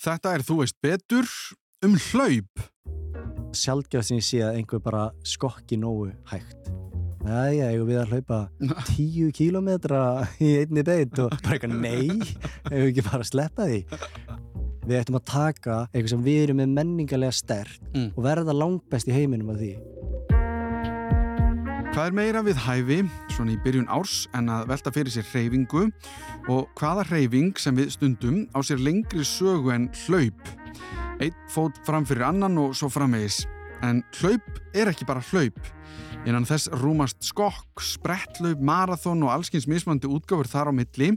Þetta er Þú veist betur um hlaup. Sjálfgjörð sem ég sé að einhver bara skokki nógu hægt. Æja, ég við að hlaupa tíu kílometra í einni beitt og bara eitthvað nei, ef við ekki bara sleppa því. Við ættum að taka eitthvað sem við erum með menningarlega stert Mm. og verða langbest í heiminum af því. Hvað er meira við hæfi, svona í byrjun árs, en að velta fyrir sér hreyfingu og hvaða hreyfing sem við stundum á sér lengri sögu en hlaup. Eitt fót fram fyrir annan og svo framvegis. En hlaup er ekki bara hlaup. Innan þess rúmast skokk, sprettlaup, marathón og allskins mismandi útgáfur þar á milli.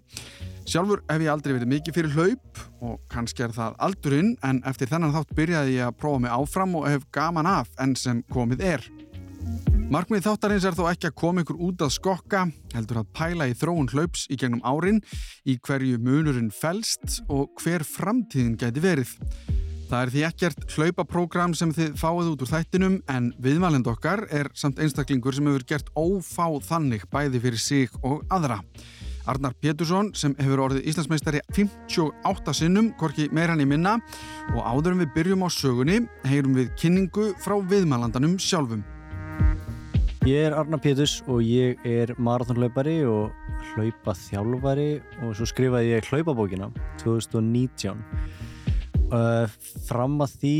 Sjálfur hef ég aldrei verið mikið fyrir hlaup og kannski er það aldurinn en eftir þennan þátt byrjaði ég að prófa mig áfram og hef gaman af enn sem komið er. Markmið þáttarins er þó ekki að koma ykkur út að skokka, heldur að pæla í þróun hlaups í gegnum árin, í hverju munurinn felst og hver framtíðin gæti verið. Það er því ekkert hlaupaprógram sem þið fáið út úr þættinum en viðmælend okkar er samt einstaklingur sem hefur gert ófá þannig bæði fyrir sig og aðra. Arnar Pétursson sem hefur orðið Íslandsmeistari 58 sinnum, hvorki meira hann í minna og áður en við byrjum á sögunni heyrum við kynningu frá viðmælandanum sjálfum. Ég er Arnar Péturs og ég er marathonhlaupari og hlaupaþjálfari og svo skrifaði ég hlaupabókina 2019. Uh, fram að því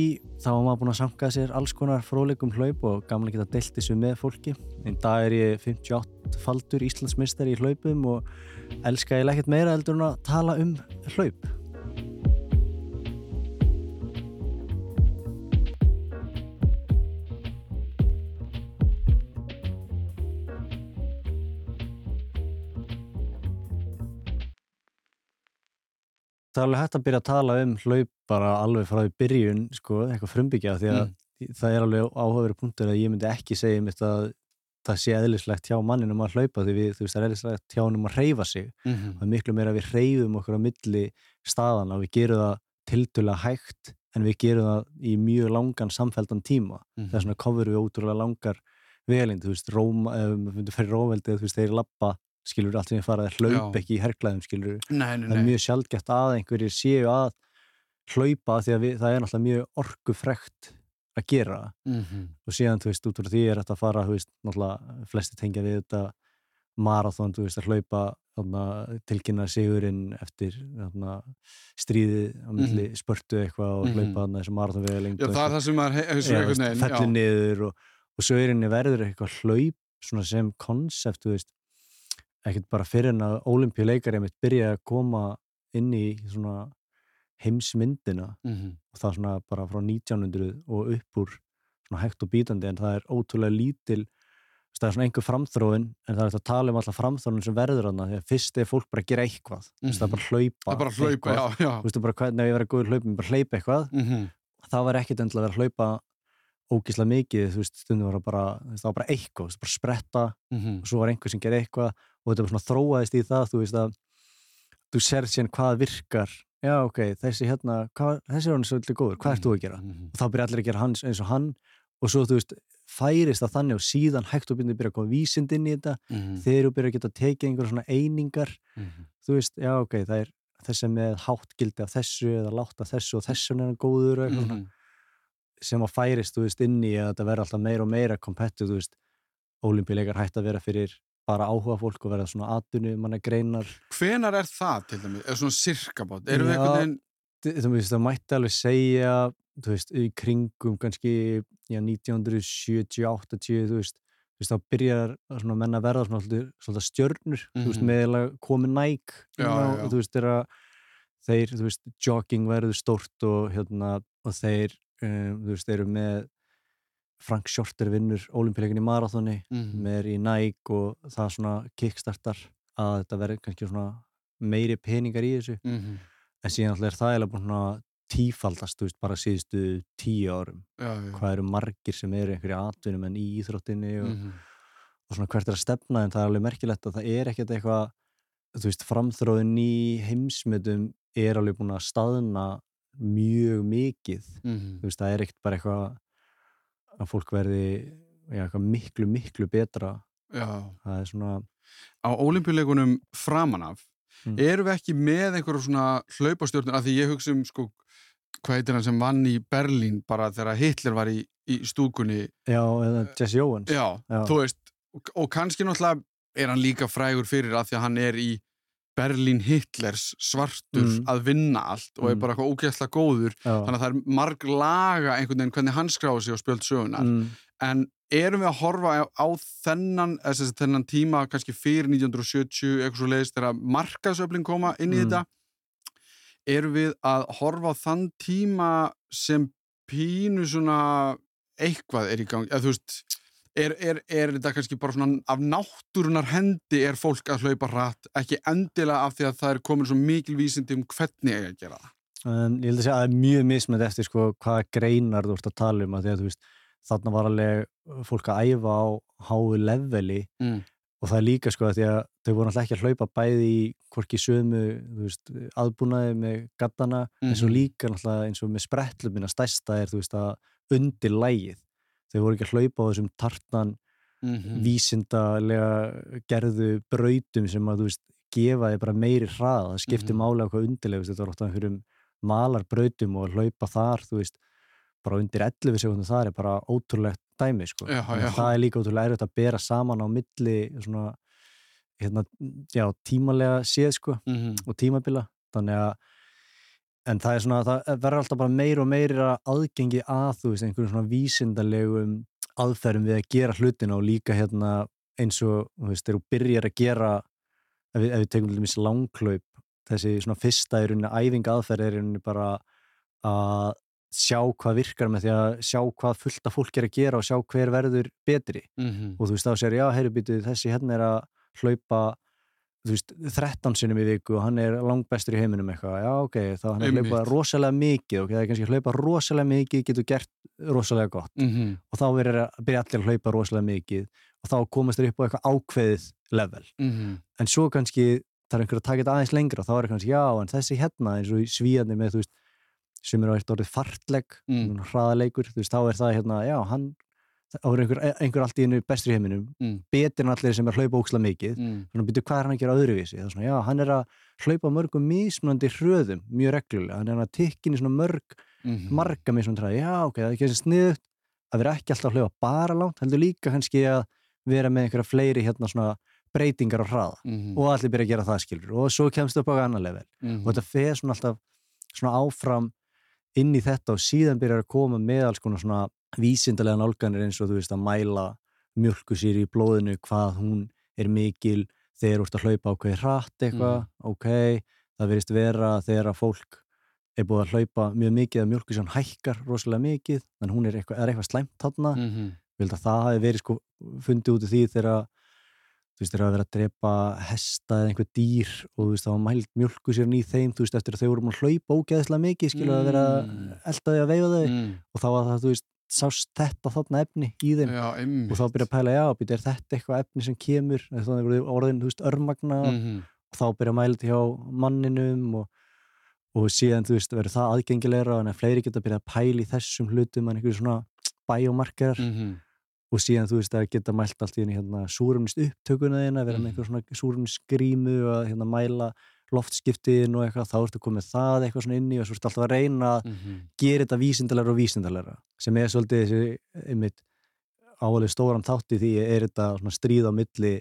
þá var maður búinn að sanga sér alls konar fróðleikum hlaup og að geta delt þessu með fólki. En dag er ég 58 faldur Íslandsmeistari í hlaupum og elska ég ekkert meira heldur en að tala um hlaup. Það er alveg hægt að byrja að tala um hlaup bara alveg frá því byrjun, sko, eitthvað frumbyggja því að það er alveg áhugaveru punktur að ég myndi ekki segja mitt að það sé eðlislegt hjá manninum að hlaupa því við, þú veist, það er eðlislegt hjá hannum að reyfa sig Mm -hmm. það er miklu meira að við reyfum okkur á milli staðan og við gerum það tildulega hægt en við gerum það í mjög langan samfeldan tíma Mhm. það er svona cover við ótrúlega langar velind, þú veist, Róm ef við myndum fyrir Róveldi, þú veist, þeir lappa skilur allt sem ég fara, þeir hlaup Já. ekki í herrklæðum skilur, Nei, nei, það er nei. mjög sjaldgæft að einhverjir séu að hlaupa því að við, það er náttúrulega mjög orkufrekt að gera Mm -hmm. og síðan, þú veist, út úr því er þetta að fara, þú veist, náttúrulega flesti tengja við þetta marathon, þú veist, að hlaupa tilkynna sigurinn eftir þarna, stríði á milli mm spörtu eitthvað og hlaupa þarna þessu marathonvega Já, það er það sem veginn. fellir niður og, og svo er henni verður eitthvað hlaup svona sem konsept, þú veist ekkert bara fyrir en að olimpíuleikari mitt byrja að koma inn í svona heimsmyndina Mhm. og það svona bara frá 1900 og upp úr svona hægt og bítandi en það er ótrúlega lítil það er svona einhver framþróin en það er að tala um alltaf framþróin sem verður hana því að fyrst er fólk bara að gera eitthvað mm -hmm. það er bara að hlaupa Það er bara að hlaupa, eitthvað. já, já. þú veist bara hvernig ég verið góður hlaupin bara hlaupa eitthvað Mhm. það var ekkit endilega að vera að hlaupa ógislega mikið, þú veist, stundum var það bara það var bara eitthvað, þú veist, bara spretta Mhm. og svo var einhver sem gerði eitthvað og þetta var svona þróaðist í það, þú veist að þú sér síðan hvað virkar já, ok, þessi hérna hvað, þessi er hann svolítið góður, hvað ert þú að gera Mhm. og þá byrja allir að gera hans eins og hann og svo, þú veist, færist það þannig og síðan hægt og byrja að koma vísind inn í þetta Mhm. þegar þú byrja að geta tekið einhver svona einingar Mhm. þú veist, já, ok, það er þessi með hátt gildi af þessu eða látt af þessu og þessu er hann góður svona Mhm. sem að færist, þú veist, inn í að þetta verður alltaf meira og meira kompettu, þú veist ólimpíuleikar hægt að vera fyrir bara áhuga fólk og verða svona atvinnu manna greinar Hvenar er það til dæmis? Er svona sirkabót? Erum við einhvern veginn... Þú veist, það mætti alveg segja þú veist, í kringum kannski já, 1970-80 þú veist, þú veist, þá byrjar svona menn að verða svona svolítið stjörnur þú veist, Mhm. með komið næk já, já. þú veist, að þeir, þú veist, jogging verður stórt og hérna, og þeir um, þú veist, eru með Frank Shorter vinnur olimpíuleikin í marathoni Mhm. með í Nike og það svona kickstartar að þetta verður kannski svona meiri peningar í þessu Mhm. en síðan alltaf er það eiginlega búin að tífaldast, þú veist, bara síðustu tíu árum, Já, já. hvað eru margir sem eru einhverju atvinnum en í íþróttinni og, Mhm. og svona hvert er að stefna en það er alveg merkilegt að það er ekkert eitthvað þú veist, framþróðin í heimsmyndum er alveg búin að staðna mjög mikið Mhm. þú veist, það er ekkert bara eitthvað að fólk verði já, miklu, miklu betra Já. það er svona Á olimpíuleikunum framan af Mm. erum við ekki með einhverjum svona hlaupastjórnur af því ég hugsa um sko hvað heitir hann sem vann í Berlín bara þegar Hitler var í, í stúkunni Já, eða Jesse Owens já, Já. þú veist og, og kannski náttúrulega er hann líka frægur fyrir að því að hann er í Berlín Hitlers svartur Mm. að vinna allt og er Mm. bara eitthvað ógeðslega góður Já, þannig að það er marg laga einhvern veginn hvernig hann skráði sig og spjöld sögunar mm, en erum við að horfa á, þennan, þess, þennan tíma kannski fyrir 1970 eitthvað svo leiðist þegar markaðsöfling koma inn í Mm. þetta erum við að horfa á þann tíma sem pínu svona eitthvað er í gang eða þú veist Er, er, er þetta kannski bara svona af náttúrunar hendi er fólk að hlaupa hratt ekki endilega af því að það er komin svo mikil vísindi um hvernig ég að gera það um, Ég held að segja að það er mjög mismönd eftir sko hvaða greinar þú ert að tala um að því að veist þarna var alveg fólk að æfa á háu leveli mm. og það er líka sko að því að þau voru alltaf ekki að hlaupa bæði í hvorki sömu veist, aðbúnaði með gattana en svo Mhm. líka náttúrulega eins og með sprettlumina stærsta er þú veist að undir lægið þau voru ekki að hlaupa á þessum tartan Mm -hmm. vísindalega gerðu brautum sem að þú veist gefa þig bara meiri hrað það skiptir Mhm. máli á hvað undirlega þetta var ofta einhverjum malarbrautum og að hlaupa þar þú veist, bara undir 11 sekundum þar er bara ótrúlegt dæmi sko. Já, já. það er líka ótrúlega erfitt að bera saman á milli svona hérna, já, tímalega séð sko Mm -hmm. og tímabila þannig að en það er svona, það verður alltaf bara meira og meira aðgengi að þú veist, einhverjum svona vísindalegum aðferðum við að gera hlutina og líka hérna eins og, þú veist, þegar þú byrjar að gera ef við, ef við tekum til dæmis langklaup þessi svona fyrsta í rauninni æfing aðferð er í rauninni bara að sjá hvað virkar með því að sjá hvað fullt af fólk er að gera og sjá hver verður betri. Mm og þú veist þá sér, já, heyru býtu þessi hérna er að hlaupa veist, 13 sinnum í viku og hann er langbestur í heiminum eitthvað, já, ok þá hann er að hlaupa Einmitt. rosalega mikið ok, það er kannski að hlaupa rosalega mikið getur gert rosalega gott -hmm. og þá að byrja allir að hlaupa rosalega mikið og þá komast þér upp á eitthvað ákveðið level, Mm en svo kannski er einhver að taka þetta aðeins lengra og þá er kannski, já, en þessi hérna eins og svíðandi með, þú veist, sem er á eitt orðið fartleg, Mm. hraðaleikur þú veist, þá er það hérna, já, hann þá er einhver, einhver allt í hennu bestur í heiminum Mm. betur en allir sem er hlaupa óksla mikið Mm. þannig að byrja hvað er hann að gera öðruvísi það er svona, já, hann er að hlaupa mörgum mismunandi hröðum, mjög reglulega hann er að tikkin í svona mörg, Mhm. marga mismunandi hraði, já, ok, það er ekki þessi sniðugt að vera ekki alltaf að hlaupa bara langt heldur líka kannski að vera með einhverja fleiri hérna svona breytingar á hraða Mhm. og allir byrja að gera það skilur og svo kemst upp á annar level Mhm. og þetta fer svona alltaf svona áfram inn í þetta og síðan byrjar að koma með alls konar svona vísindalega nálganir eins og þú veist að mæla mjölkusýri í blóðinu hvað hún er mikil þegar þú ert að hlaupa ákveði hratt eitthvað ok, það verist vera þegar að fólk er búið að hlaupa mjög mikið að mjölkusýran hækkar rosalega mikið þannig hún er eitthvað, er eitthvað slæmt ég held að það hafi verið sko fundið út í því þegar þú veist, þegar að vera að drepa hesta eða einhver dýr og þú veist, það var mælt mjölku sér í þeim, þú veist, eftir að þau voru að hlaupa ógeðslega mikið, skilur að vera Mm. eldaði að veifa þau Mm. og þá var það, þú veist, sást þetta þarna efni í þeim Já, og þá byrja að pæla, já, býta, er þetta eitthvað efni sem kemur, þannig að það voru orðin, þú veist, örmagna Mhm. og þá byrja að mæla þetta hjá manninum og, og síðan, þú veist, verður það aðgengilegra en að fleiri geta að byrja að pæla í þessum hlutum en einhverju svona bæjómarkarar Mhm. og síðan þú veist að geta mælt allt í hérna, súrumnist upptökuna þína, vera með Mhm. einhver svona súrumnisgrímu og hérna, mæla loftskiptin og eitthvað, þá ertu komið það eitthvað svona inn í og svo ertu alltaf að reyna að Mhm. gera þetta vísindalega og vísindalega sem er svolítið þessi einmitt áalveg stóran þátti því er þetta svona stríð á milli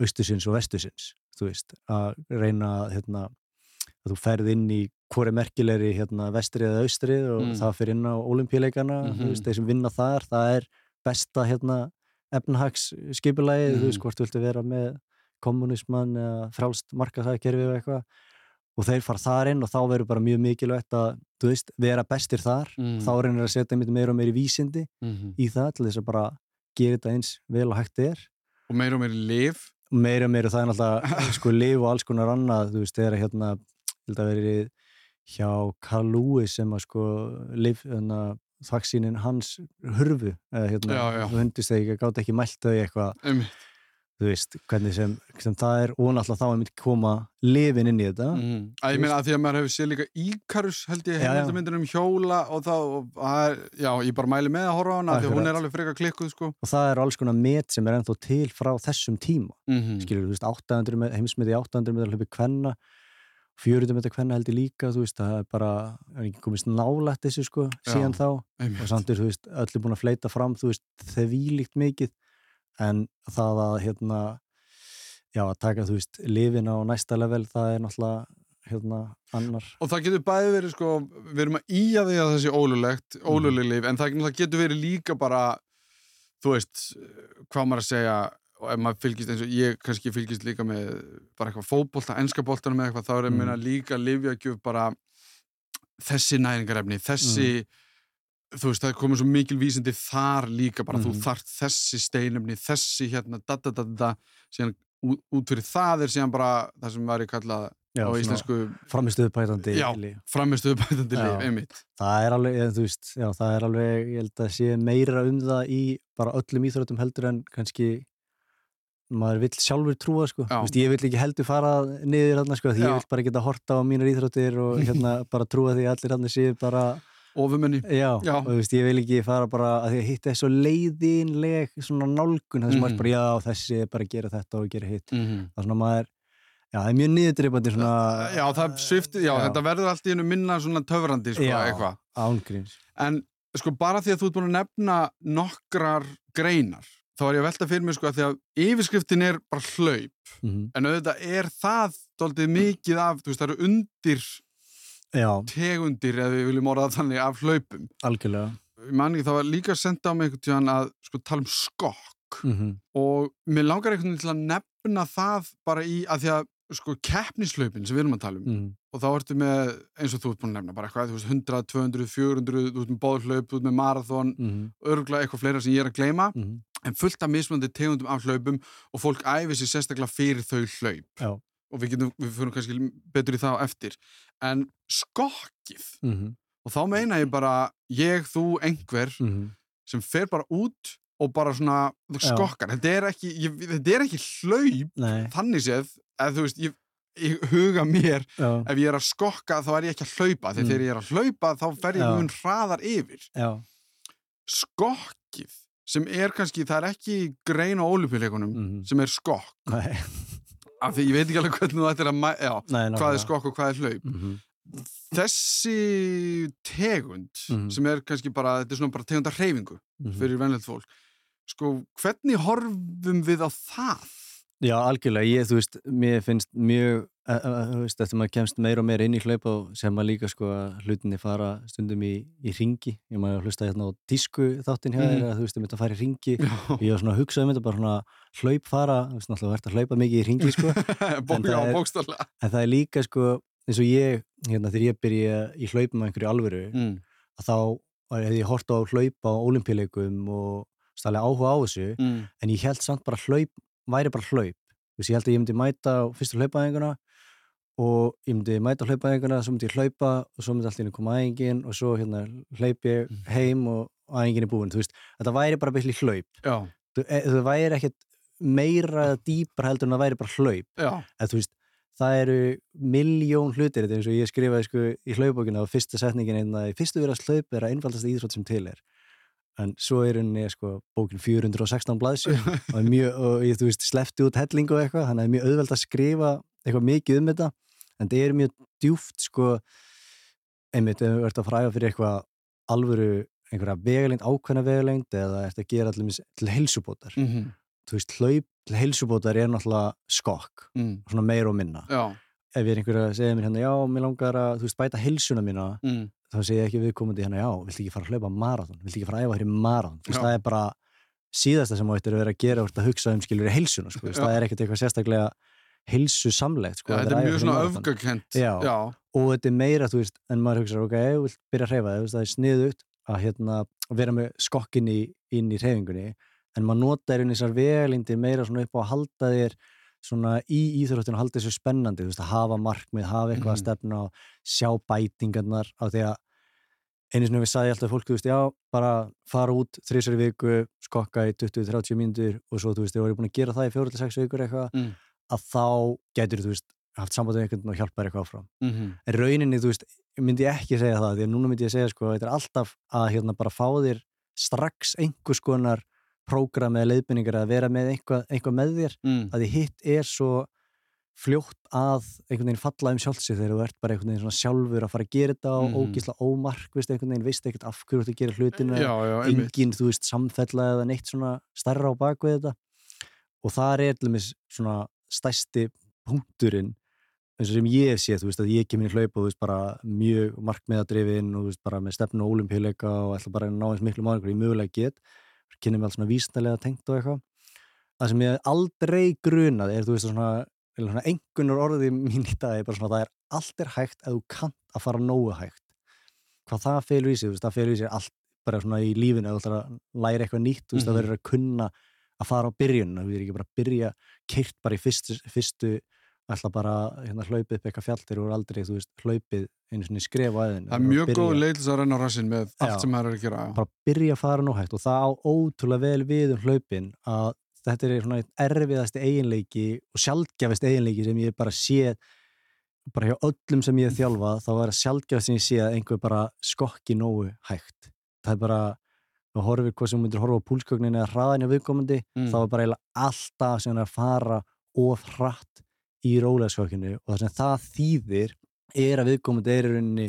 austusins og vestusins þú veist, að reyna hérna, að þú ferð inn í hvori merkilegri hérna, vestrið eða austrið og Mm. það fyrir inn á olimpíuleikana Mhm. þú veist, þeir sem vinna þar, það er besta hérna efnahags skipulagi, þú veist Mhm. hvort þú viltu vera með kommunismann eða frálst markaðsæðkerfi og eitthvað og þeir fara þar inn og þá verður bara mjög mikilvægt að, þú veist, vera bestir þar Mm. þá reynir að setja einmitt meira og meiri vísindi Mhm. í það til þess að bara gera þetta eins vel og hægt er Og meira og meira lif meira og meira það er náttúrulega sko liv og alls konar annað, þú veist, þegar hérna ég held að verið hjá Carl Lewis sem að sko liv, hérna, þvaksínin hans hurfu, eða hérna Já, já. hundist þegar ég gátt ekki mælt þau eitthvað. Þú veist, hvernig sem, sem það er og náttúrulega þá er mitt koma lifin inn í þetta Mhm. Að ég meina að því að maður hefur séð líka Íkarus held ég Já, já. heimildamindin um hjóla og þá, og, er, já, ég bara mæli með að horfa á hana því að hún er alveg freka klikkuð sko og það er alls konar met sem er ennþá til frá þessum tíma mm -hmm. skilur, þú veist, 800 með, heimsmiði 800 með hlupi kvenna 400 metra hvenna held ég líka þú veist, það er bara, það er ekki komist nálægt þessu sko, Já, síðan þá einmitt. og samt er, þú veist, öllu búin að fleita fram þú veist, þevílíkt mikið en það að, hérna já, að taka, þú veist, lifin á næsta level, það er náttúrulega hérna, annar. Og það getur bæði verið sko, við erum að íja því að sé ólulegt, óluleg lif, en það, það getur verið líka bara, þú veist, hvað maður að segja, og ef maður fylgist eins og ég kannski fylgist líka með bara eitthvað fótbolta, enska boltanum eða eitthvað, þá er Mm. meina líka lifjagjöf bara þessi næringarefni, þessi, þú veist, það komið svo mikil vísindi þar líka bara, þú Mhm. þart þessi steinefni, þessi hérna, da da da da, da síðan út, út fyrir það er síðan bara það sem var ég kallað á íslensku framistuðu bætandi Já. framistuðu bætandi Já. lif, einmitt. það er alveg, eða, þú veist, já, það er alveg ég held að sé meira um það í bara öllum íþróttum heldur en kannski maður vill sjálfur trúa sko. Veist, ég vill ekki heldur fara niður þarna sko, því Já. ég vill bara geta horta á mínar íþróttir og hérna bara trúa því allir hann séu bara Ofumenni. Já, Já. og þú veist, ég vil ekki fara bara að því að hitt er svo leiðinleg svona nálgun, þess að maður Mhm. er bara, já, þessi er bara að gera þetta og gera hitt Mm -hmm. það er svona maður, já, það er mjög niðurdreipandi svona Já, það svifti, já, Já. þetta verður allt í hennu minna svona töfrandi, sko, Já. eitthvað. ángríns En, sko, bara því að þú ert búin að nefna nokkrar greinar, þá er ég að velta fyrir mig, sko, að því að yfirskriftin er bara hlaup, mm en auðvitað er það doldið mikið af, þú veist, það eru undir Já, tegundir, eða við viljum orða þannig, af hlaupum. algjörlega Ég man ekki, það var líka senda á mig einhvern tíðan að, sko, tala um skokk mm og mér langar einhvern veginn til að nefna það bara í, að því að, sko, keppnislaupin sem við erum að tala um, mm. og þá ertu með, eins og þú ert búin að nefna, bara eitthvað, þú veist, 100, 200, 400, þú ert með bóðhlaup, þú ert með marathon, Mm. örgulega eitthvað fleira sem ég er að gleyma, Mm. en fullt af mismunandi tegundum af hlaupum og fólk æfi sér sérstaklega fyrir þau hlaup. Já. Og við getum, við fyrir kannski betur í það á eftir. En skokkið, Mm. og þá meina ég bara, ég, þú, einhver, Mm. sem fer bara út og bara svona skokkar. Þetta er ekki, ég, þetta er ekki hlaup, Nei, þannig séð, eða þú veist, ég, ég huga mér já, ef ég er að skokka þá er ég ekki að hlaupa. Þegar Mm. þegar ég er að hlaupa þá fer ég mun hraðar yfir. Já. Skokkið sem er kannski, það er ekki grein á ólupjuleikunum mm. sem er skokk. Nei, af því ég veit ekki alveg hvernig þú ættir að já, nei hvað er skokk og hvað er hlaup mm. þessi tegund Mhm. sem er kannski bara, þetta er svona bara tegundar hreyfingu Mm. fyrir venlegt fólk sko, hvernig horfum við á það? Já, algjörlega, ég, þú veist, mér finnst mjög, uh, uh, þú veist, eftir maður kemst meira og meira inn í hlaupa sem maður líka sko að hlutinni fara stundum í, í ringi, ég maður hlusta hérna á tísku þáttinn hjá þér, að þú veist, um þetta fara í ringi, Já, ég var svona að hugsa um þetta bara svona hlaup fara, þú veist, náttúrulega verður að hlaupa mikið í ringi sko, Bó, það er- en það er líka sko, eins og ég, hérna, þegar ég byrja í hlaupum á einhverju alvöru, mm. að þá hefði ég hort á hlaupa á olimpíuleikum og stæðlega áhuga á þessu, Mm. en ég held samt bara hlaup væri bara hlaup. Veist, ég held að ég myndi mæta á fyrstu hlaupaðinguna og ég myndi mæta á hlaupaðinguna svo myndi ég hlaupa og svo myndi allt inn að koma aðingin og svo hérna hlaup ég Mhm. heim og aðingin er búin, veist. Þetta væri bara byrli hlaup. Þú, e, þú væri ekkert meira dýpar heldur en það væri bara hlaup. Þú veist, það eru miljón hlutir, þetta eins og ég skrifaði sko í hlaupbókina og fyrsta setningin einna fyrstu verðast hlaup er að einfaldast íþrótt sem til er en svo er henni sko bókin 416 blaðsjö og, mjög, og ég, þú veist, slefti út hellingu og eitthvað, þannig að það er mjög auðvelt að skrifa eitthvað mikið um þetta, en það er mjög djúft sko einmitt, ef þú ert að fræða fyrir eitthvað alvöru, einhverja vegalengd, ákveðna vegalengd eða ert að gera allir til heilsubótar, mm þú veist, hlaup til heilsubótar er náttúrulega skokk mm. svona meira og minna. Já. Ef ég er einhver að segja mér hérna, já, mér langar að þú veist, bæta heilsuna mína, mm. Þá segja ég ekki viðkomandi hérna, já, viltu ekki fara að hlaupa marathon? Viltu ekki fara að æfa fyrir marathon, þú veist, það er bara síðasta sem þú ættir að vera að gera ert að hugsa um skilur heilsuna, sko, það er ekkert eitthvað sérstaklega heilsu samlegt, sko, þetta er mjög svona öfgakent og þetta er meira, þú veist, en maður hugsa, ok, þú vilt byrja að hreyfa, veist, það er sniðugt að hérna, vera með skokkin í, inn í hreyfingunni, en maður notar inn þessar vegalindir meira svona upp á að halda þér svona í íþróttinu halda þessu spennandi, þú veist, að hafa markmið, hafa eitthvað að Mhm. stefna og sjá bætingarnar á því að einu sinni við sagði alltaf fólk, þú veist, já, bara fara út þrísari viku, skokka í 20-30 mínútur og svo, þú veist, þegar þú eru búin að gera það í 4-6 vikur eitthvað, Mm. að þá getur þú veist, haft samband við einhvern og hjálpa þér eitthvað áfram mm en rauninni, þú veist, myndi ég ekki segja það því að núna myndi ég segja, sko, þetta er alltaf að hérna bara fá þér strax einhvers konar prógram eða leiðbynningar að vera með eitthvað, eitthvað með þér mm. að því hitt er svo fljótt að einhvern veginn falla um sjálfsig þegar þú ert bara einhvern veginn sjálfur að fara að gera þetta og Mhm. ógísla ómarkvist einhvern veginn, veist ekkert af hverju þú ert að gera hlutina já, já, einmitt engin, þú veist, samfella eða neitt svona starra á bakvið þetta og það er dæmis svona stæsti punkturinn eins og sem ég hef séð, þú veist, að ég kemur í hlaup og þú veist, bara mjög markmiðadrifin og þú veist, bara með stefnu og olimpíuleika og ætla bara ná eins miklu málingur í mögulega get kynni mig alls svona vísnælega tengt og eitthvað það sem ég aldrei grunað er, þú veist, svona, svona engunar orðið mín í dag er bara svona, það er allt er hægt ef þú kannt að fara nógu hægt hvað það felur í sig, þú veist, það felur í sig allt bara svona í lífinu, ef þú ætlar að læra eitthvað nýtt, þú veist, Mhm. það verður að kunna að fara á byrjun, þú veist, ekki bara að byrja keirt bara í fyrstu, fyrstu ætla bara hérna hlaupið upp eitthvað fjall og aldrei, þú veist, hlaupið einu svona skref á eðinu. það er mjög góð leið til þess að renna á rassin með allt Já. sem maður er að gera bara byrja að fara nú hægt og það á ótrúlega vel við um hlaupin að þetta er svona erfiðasti eiginleiki og sjaldgæfist eiginleiki sem ég bara sé bara hjá öllum sem ég hef þjálfað þá er það sjaldgæfist sem ég sé að einhver bara skokki nógu hægt það er bara, þú horfir hvað sem myndir horfa á púlskögnin eða hraðan hjá viðkomandi Mm. þá er bara eiginlega alltaf sem er að fara of hratt í rólegaskokkinu og það sem það þýðir er að viðkomandi er í rauninni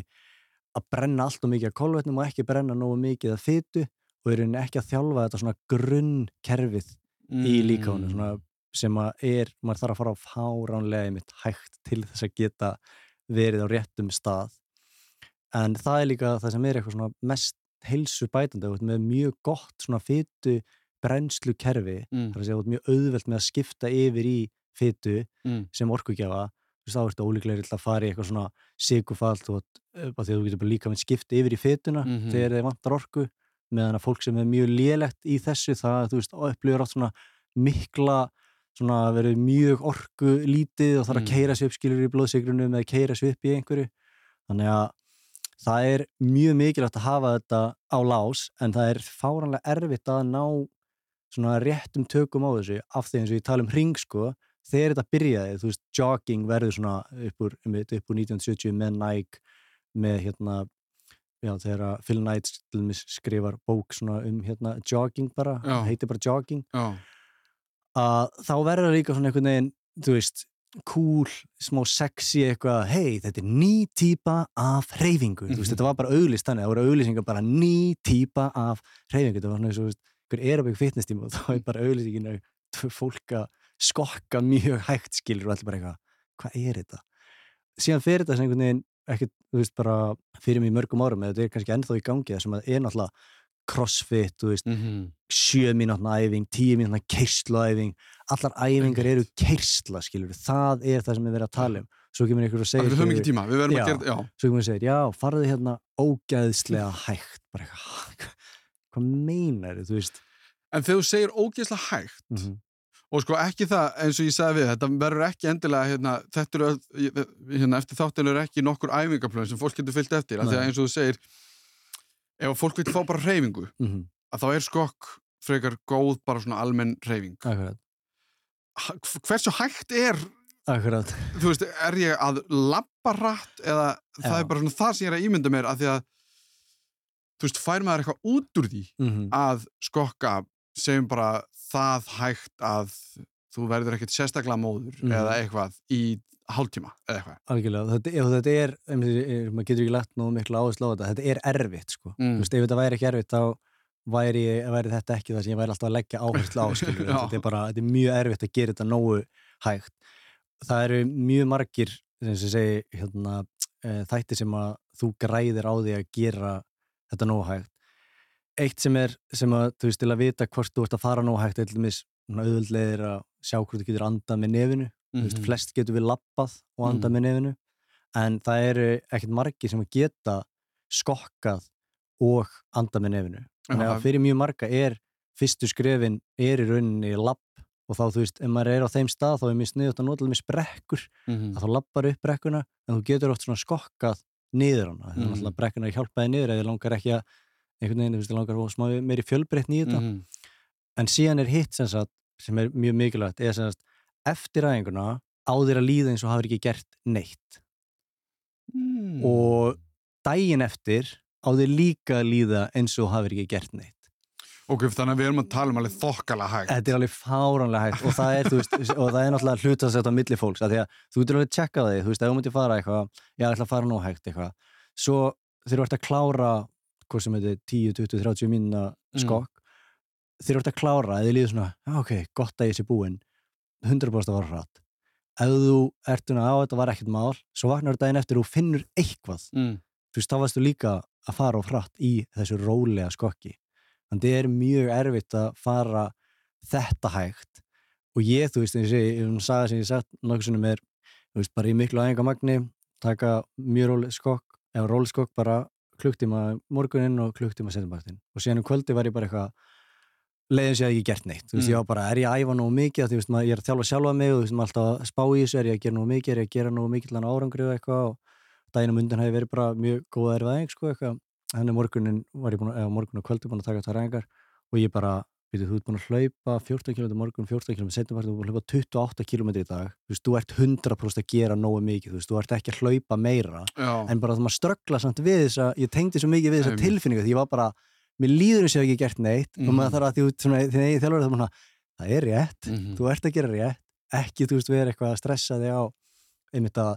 að brenna allt og mikið af kolvetnum og ekki brenna nógu mikið af fytu og er rauninni ekki að þjálfa þetta svona grunnkerfið í Mm. líkánu svona, sem að er, maður þarf að fara á fáránlega einmitt hægt til þess að geta verið á réttum stað en það er líka það sem er eitthvað svona mest heilsu bætandi með mjög gott svona fytu brennslu kerfi Mm. þar að segja mjög auðvelt með að skipta yfir í fytu Mm. sem orkugjafa þú veist, þá ertu ólíklega að fara í eitthvað svona sigufall og því að þú getur bara líka með skipta yfir í fytuna Mhm. þegar þið vantar orku meðan að fólk sem er mjög lélegt í þessu það, þú veist, upplifir átt svona mikla, svona verið mjög orku lítið og þarf að Mm. keira sig upp skilur í blóðsigrunum eða keira upp í einhverju þannig að það er mjög mikilvægt að hafa þetta á lás en það er fáranlega erfitt að ná svona réttum tökum á þessu af því eins og ég tala um hring sko þegar þetta byrjaði, þú veist, jogging verður svona upp úr, einmitt, upp úr 1970 með Nike, með hérna já, þegar að Phil Knight skrifar bók svona um hérna jogging bara, Já. heitir bara jogging að þá verður líka svona einhvern veginn, þú veist cool, smá sexy eitthvað hei, þetta er ný típa af hreyfingu, þú Mhm. veist, þetta var bara auglist þannig, það voru auglýsingar bara ný típa af hreyfingu, þetta var svona eins og, þú veist, hver aerobic fitness tíma og þá er bara auglýsingin að fólk að skokka mjög hægt skilur og allir bara eitthvað, hvað er þetta? Síðan fyrir þetta sem einhvern veginn ekkert, þú veist, bara fyrir mig mörgum árum eða þetta er kannski ennþá í gangi það sem að er náttúrulega crossfit, þú veist, Mhm. sjö mínútna æfing, tíu mínútna keirslaæfing allar æfingar eru keirsla skilur, það er það sem við verðum að tala um svo kemur Af segir því við höfum ekki tíma, við verðum Já. að gera já, svo kemur og segir, já, farðu hérna ógæðslega hægt bara eitthvað, hvað meinar þú veist en þegar þú segir ógeðslega hægt mm -hmm. Og sko ekki það eins og ég sagði við þetta verður ekki endilega hérna, þetta eru hérna, eftir þáttil eru ekki nokkur æfingaplön sem fólk getur fyllt eftir því að eins og þú segir ef fólk vil fá bara hreyfingu Mm að þá er skokk frekar góð bara svona almenn Ha- hversu hægt er akkurat. þú veist, er ég að labba rætt eða það Já. er bara svona það sem ég er að ímynda mér að því að þú veist, fær maður eitthvað út úr því mm að skokka segjum bara það hægt að þú verður ekkert sérstaklega móður Mhm. eða eitthvað í hálftíma eða eitthvað? Algjörlega, þetta, ef þetta er, er maður getur ekki lagt nú miklu áherslu á þetta þetta er erfitt, sko, Mm. þú veist, ef þetta væri ekki erfitt þá væri, væri þetta ekki það sem ég væri alltaf að leggja áherslu á, þetta er bara, þetta er mjög erfitt að gera þetta nógu hægt. Það eru mjög margir sem ég segi, hérna e, þættir sem að þú græðir á því að gera þetta nógu hægt eitt sem er, sem að, þú veist, til að vita hvort þú ert að fara nógu hægt, eitthvað mis auðvöldlegir að sjá hvort þú getur andað með nefinu þú veist, Mhm. flest getur við lappað og andað Mhm. með nefinu en það eru ekkert margir sem að geta skokkað og andað með nefinu þannig að fyrir mjög marga er fyrstu skrefin er í rauninni lapp og þá þú veist, ef maður er á þeim stað þá er mjög sniðut að nota með brekkur Mhm. að þá lappar upp brekkuna en þú getur oft svona skokkað niður hana þannig Mhm. að brekkuna hjálpaði niður eða langar ekki að einhvern veginn, þú veist, langar að smá meiri fjölbreytni í þetta Mhm. en síðan er hitt sem, sagt, sem er mjög mikilvægt er sem sagt, eftir æfinguna á þér að líða eins og hafur ekki gert neitt Mm. og daginn eftir á þér líka að líða eins og hafur ekki gert neitt Ok, þannig að við erum að tala um alveg þokkala hægt. Þetta er alveg fáránlega hægt og það er, veist, og það er náttúrulega hlutansett á milli fólks, að að þú getur alveg að tjekka það þú veist, ef þú myndir fara eitthvað, ég ætla að fara nú hægt eitthvað, svo þegar þú ert að klára, hvað sem heitir 10, 20, 30 mínuna skokk. Mm. þegar þú ert að klára, eða líður svona ok, gott að ég sé búinn. 100% að vara hratt. Ef þú ert að á þetta var ekkert mál. Svo vaknar þetta einn eftir og finnur eitthvað. Mm. þú veist, þá varstu líka að fara á hratt í þessu rólega skokki. Þannig að þetta er mjög erfitt að fara þetta hægt. Og ég, þú veist, eins og ég um saga sem ég sett nokkur sem er, þú veist, bara í miklu aðengamagni, taka mjög rólega skokk, eða rólega skokk bara klukktíma morguninn og klukktíma setjumbaktinn og síðan um kvöldi var ég bara eitthvað leiðin sé að ég gert neitt, þú veist, mm. ég var bara er ég að æfa nógu mikið, þú veist, ég er að þjálfa sjálfa mig og þú veist, maður alltaf að spá í þessu. Er ég að gera nógu mikið, er ég að gera nógu mikið til hann árangri og eitthvað? Og daginn á mundan hefði verið bara mjög góða erfæðing, sko, eitthvað. Þannig morgunin var ég búin, eða morgun og kvöldi búin að taka það ræðingar og ég bara Þú ert búin að hlaupa 14 km morgun, 14 km setjum, þú ert búin að hlaupa 28 km í dag þú veist, þú ert 100% að gera nógu mikið þú veist, þú ert ekki að hlaupa meira Já. en bara þú maður ströggla samt við þess að ég tengdi svo mikið við þessa tilfinningu því ég var bara, mér líður þess að ég hef ekki gert neitt mm. og maður mhm. þarf að því því því þjálfur það er það er rétt, mm -hmm. þú ert að gera rétt ekki, þú veist, við erum eitthvað að stressa þig á einmitt að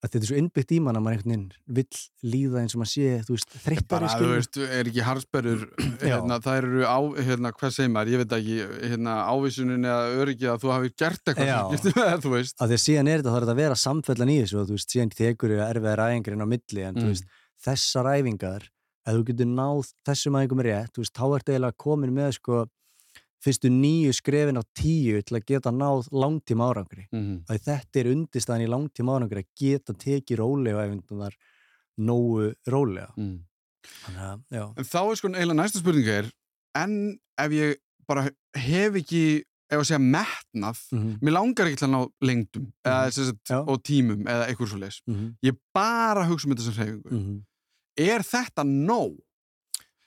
að þetta er svo innbyggt í mann að maður einhvern veginn vill líða eins og maður sé, þú veist, þreyttari bara, þú veist, er ekki harfsperur hérna, það eru á, hérna, hvað segir maður ég veit ekki, hérna, ávísunin eða öryggi að þú hafi gert eitthvað með, þú veist. Að því að síðan er þetta, það er að vera samfellan í þessu og þú veist, síðan tekur ég erfiðar æfingarinn á milli, en mm. þú veist, þessar æfingar, að þú getur náð þessum æfingum rétt, þú veist, þá ert eiginlega komin með, sko, fyrstu nýju skrefin á tíu til að geta náð langtíma árangri mm -hmm. að þetta er undistæðin í langtíma árangri að geta tekið rólega ef það er nógu rólega mm. Þannig að, En þá er sko eiginlega næsta spurninga er en ef ég bara hef ekki ef að segja metnað mm -hmm. mér langar ekki til að ná lengdum -hmm. eða, sagt, og tímum eða eitthvað svo les mhm. ég bara hugsa um þetta sem hreyfingu mhm. er þetta nóg?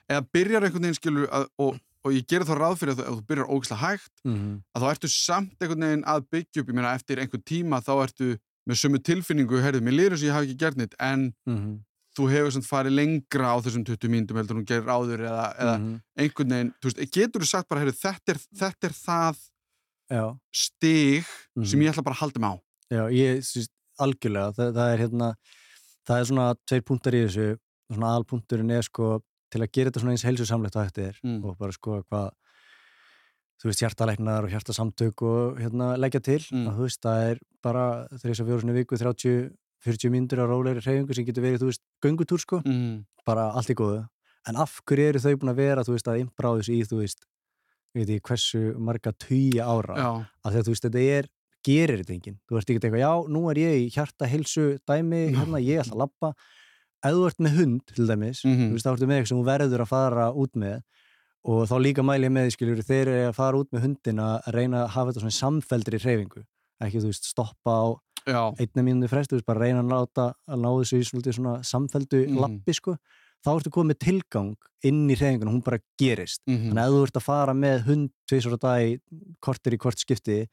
eða byrjar einhvern veginn skilur að, og og ég gerir þá ráð fyrir að ef þú byrjar ógislega hægt mm -hmm. að þá ertu samt einhvern veginn að byggja upp, ég meina eftir einhvern tíma þá ertu með sömu tilfinningu, heyrðu, mér lýður þess að ég hafi ekki gert neitt en mm -hmm. þú hefur svona farið lengra á þessum 20 mínutum heldur hún gerir áður eða, eða mm -hmm. einhvern veginn, þú veist, getur þú sagt bara, heyrðu, þetta þetta er það Já. stig sem mhm. ég ætla bara að halda mig á Já, ég syns algjörlega, það, það er hérna það er svona tveir punktar í þessu svona aðalpunkturinn er sko til að gera þetta svona eins heilsusamlegt að þetta er mm. og bara sko hvað þú veist hjartalegnar og hjartasamtök og hérna leggja til mm. að þú veist það er bara þrjus og fjóru svona viku 30-40 myndur á róleiri hreyfingu sem getur verið þú veist göngutúr sko mm. bara allt í góðu en af hverju eru þau búin að vera þú veist að inbráðis í þú veist veit ég hversu marga tíu ára já. að þetta veist þetta er gerir þetta enginn, þú veist ekki eitthvað já nú er ég í hjarta heilsu dæmi hérna ég ætla að lappa ef þú ert með hund til dæmis, mm -hmm. þú veist, þá ertu með eitthvað sem þú verður að fara út með og þá líka mæli ég með, skiljur, þeir eru að fara út með hundin að reyna að hafa þetta svona samfeldri hreyfingu, ekki, þú veist, stoppa á einna mínuði frest, þú veist, bara reyna að láta að ná þessu í svona, svona samfeldu mm -hmm. lappi, sko, þá ertu komið tilgang inn í hreyfingun og hún bara gerist, mm -hmm. þannig að ef þú ert að fara með hund tviðsvara dag, kortir í kort skipti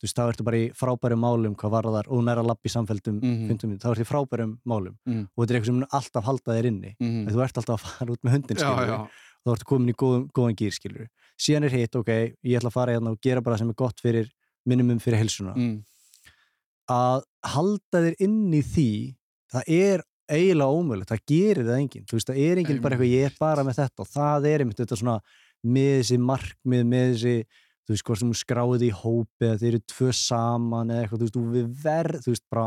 þú veist, þá ertu bara í frábærum málum hvað var það, og hún að lappa í samfélgum mm -hmm. þá ertu í frábærum málum mm -hmm. og þetta er eitthvað sem alltaf halda þér inni mm -hmm. þú ert alltaf að fara út með hundin já, já. og þá ertu komin í góðan, góðan gýr skilur. síðan er hitt, ok, ég ætla að fara hérna og gera bara sem er gott fyrir minimum fyrir helsuna mm. að halda þér inn í því það er eiginlega ómögulegt, það gerir það enginn þú veist, það er enginn bara eitthvað, ég er bara með þetta og það er einmitt þetta svona með þessi markmið, með þessi þú veist, hvort sem þú skráði í hópi eða þeir eru tvö saman eða eitthvað, þú veist, þú við verð, þú veist, bara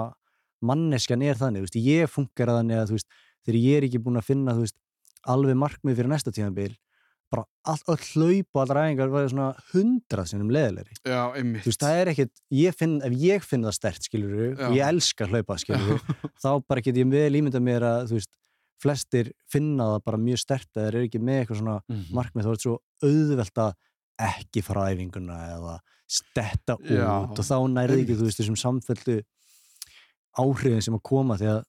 manneskjan er þannig, þú veist, ég funkar að þannig að, þú veist, þegar ég er ekki búin að finna, þú veist, alveg markmið fyrir næsta tímabil, bara all, hlaup og allra æfingar var svona hundrað sinnum leðilegri. Já, einmitt. Þú veist, það er ekkit, ég finn, ef ég finn það stert, skilur þú, og ég elskar hlaupa, skilur þú, þá bara get ég vel ímynda mér að, flestir finna það bara mjög stert þeir eru ekki með eitthvað svona mm -hmm. markmið, þá er þetta svo auðvelt að ekki fara æfinguna eða stetta út Já. og þá nærði ekki þú veist þessum samfellu áhrifin sem að koma því að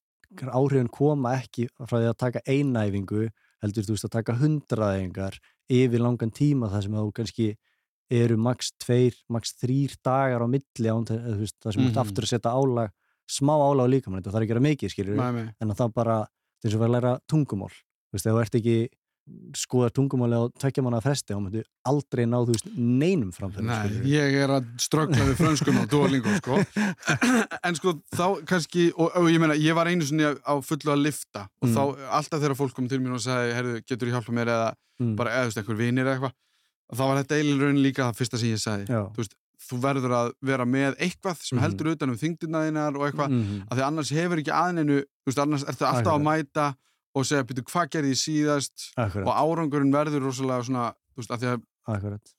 áhrifin koma ekki frá því að taka einæfingu heldur þú veist að taka hundraæfingar yfir langan tíma þar sem þú kannski eru maks tveir, maks þrýr dagar á milli án sem mm -hmm. ert aftur að setja álag smá álag líka mann, það er ekki að gera mikið skilur Mæmi. en það bara, þess að vera að læra tungumól þú veist, ef þú ert ekki skoðar tungumáli á tvekkjamanna fresti þá myndu aldrei ná þú veist neinum framfæri Nei, ég er að ströggla við frönskun og Duolingo sko en sko þá kannski og, og ég meina, ég var einu sinni á fullu að lifta og Mm. þá alltaf þegar fólk kom til mér og sagði, herðu, getur þú hjálpa mér eða mm. bara veist, einhver vinir eða eitthvað og þá var þetta eiginlega raunin líka það fyrsta sem ég sagði Já. þú veist, þú verður að vera með eitthvað sem Mhm. heldur utan um þingdinaðinar og eitthvað, mm af því annars hefur ekki aðeinu, þú veist, annars ertu alltaf að mæta og segja, byrju, hvað gerði ég síðast og Akkurat, árangurinn verður rosalega svona, þú veist, af því að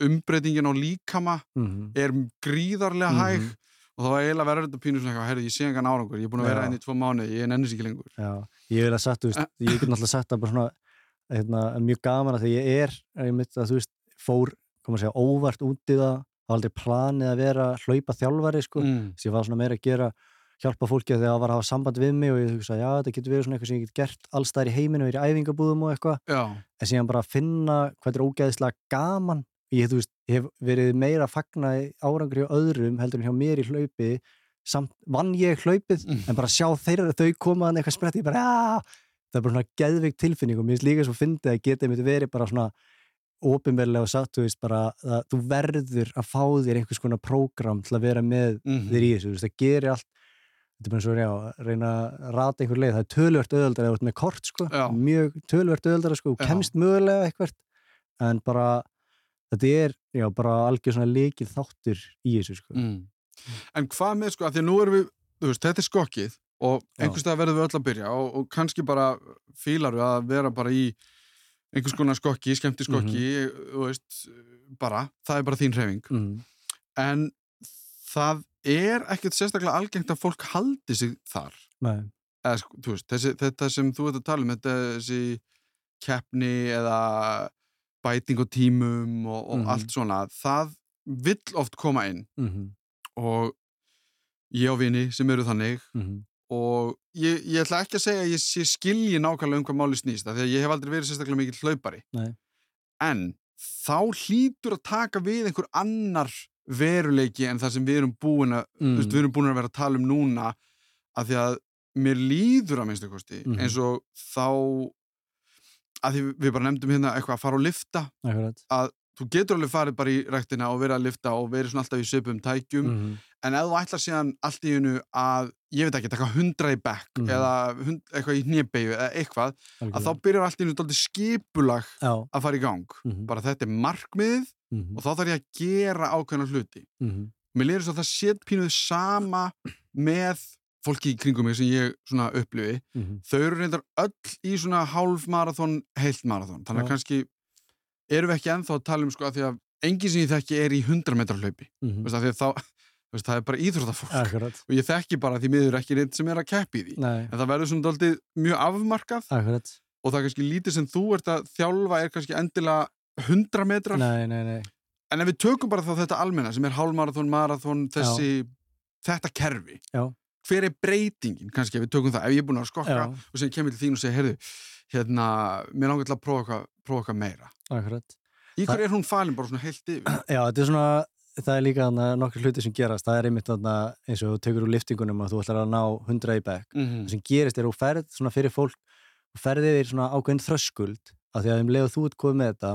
umbreytingin á líkama mm er gríðarlega Mhm. hæg og þá eiginlega verður þetta pínu svona eitthvað, herru, ég sé engan árangur, ég er búin að vera Já. enn í tvo mánu, ég er nennis ekki lengur. Já, ég vil að sagt, þú veist, ég get náttúrulega að bara svona, hérna, mjög gaman að því ég er, ég mitt að þú veist, fór, koma að segja, óvart út í það, það var aldrei planið að vera hlaupa þjálfari, sko, Mm. þess að ég var svona meira að gera, hjálpa fólki að það var að hafa samband við mig og ég hugsa, já, þetta getur verið svona eitthvað sem ég get gert allstæðar í heiminu, verið í æfingabúðum og eitthvað, en síðan bara finna hvað þetta er ógeðislega gaman, ég, veist, ég hef verið meira að fagna í árangur hjá öðrum heldur en hjá mér í hlaupi, samt vann ég hlaupið, Mm. en bara sjá þeirra þau koma að eitthvað sprett, ég bara, já, það er bara svona geðveik tilfinning og mér finnst líka svo fyndið að geta verið bara svona ópinverlega og satt, þú veist, bara að þú verður að fá þér einhvers konar prógram til að vera með Mhm. þér í þessu, þú veist, það gerir allt þetta er bara svo, já, að reyna að rata einhver leið, það er tölvört öðaldar eða með kort, sko, Já. mjög tölvört öðaldar, sko, Já. kemst mögulega eitthvað, en bara þetta er, já, bara algjör svona leikið þáttur í þessu, sko mm. En hvað með, sko, af því að nú erum við, þú veist, þetta er skokkið og einhvers stað verðum við öll að byrja og, og kannski bara fílar við að vera bara í einhvers konar skokki, skemmti skokki, þú veist, bara, það er bara þín hreyfing. mm. En það er ekkert sérstaklega algengt að fólk haldi sig þar. Eða, sko, veist, þessi, þetta sem þú ert að tala um þetta, þessi keppni eða bæting á tímum og, og Mhm. allt svona það vill oft koma inn mm og ég á vini sem eru þannig -hmm. og ég, ég ætla ekki að segja að ég sé skilji nákvæmlega um hvað máli snýst af því að ég hef aldrei verið sérstaklega mikill hlaupari Nei. en þá hlýtur að taka við einhver annar veruleiki en það sem við erum búin að Mm. við erum búin að vera að tala um núna af því að mér líður að minnstu kosti Mhm. eins og þá að því við bara nefndum hérna eitthvað að fara og lifta akkurat þú getur alveg farið bara í rektina og verið að lifta og verið svona alltaf í söpum tækjum. Mm en ef þú ætlar síðan allt í hennu að ég veit ekki, taka hundra í bekk Mhm. eða hund, eitthvað í hnébegju eða eitthvað, að þá byrjar allt í dálítið skipulag Já, að fara í gang. Mhm, bara þetta er markmiðið mhm, og þá þarf ég að gera ákveðna hluti. Mhm, mér lýður svo að það set pínuð sama með fólki í kringum mig sem ég svona upplifi. Mhm. þau eru reyndar öll í svona hálf marathon, heilt marathon. Þannig að kannski erum við ekki ennþá að tala um sko að því að enginn sem ég þekki er í 100 metrar hlaupi. Veist, af því að þá, veist, það er bara íþróttafólk. Akkurat, og ég þekki bara því miður ekki neitt sem er að keppi því. Nei, en það verður svona daldið mjög afmarkað. Akkurat. Og það er kannski lítið sem þú ert að þjálfa er kannski endilega 100 metrar. Nei, nei, nei, en ef við tökum bara þá þetta almenna sem er hálfmarathon, marathon, þessi þetta kerfi. Já. hver er breytingin, kannski ef við tökum það? Ef ég er búin að skokka já, og sem kemur til þín og segja, heyrðu hérna, mér langar til að prófa eitthvað, meira. Akkurat. Í hverju er hún falin bara svona heilt yfir? Já, þetta er svona, það er líka nokkur hluti sem gerast, það er einmitt þarna eins og þú tekur úr liftingunum að þú ætlar að ná 100 í bekk. mm Það sem gerist er að þú ferð svona fyrir fólk og ferði yfir svona ákveðin þröskuld af því að um leið og þú ert komið með þetta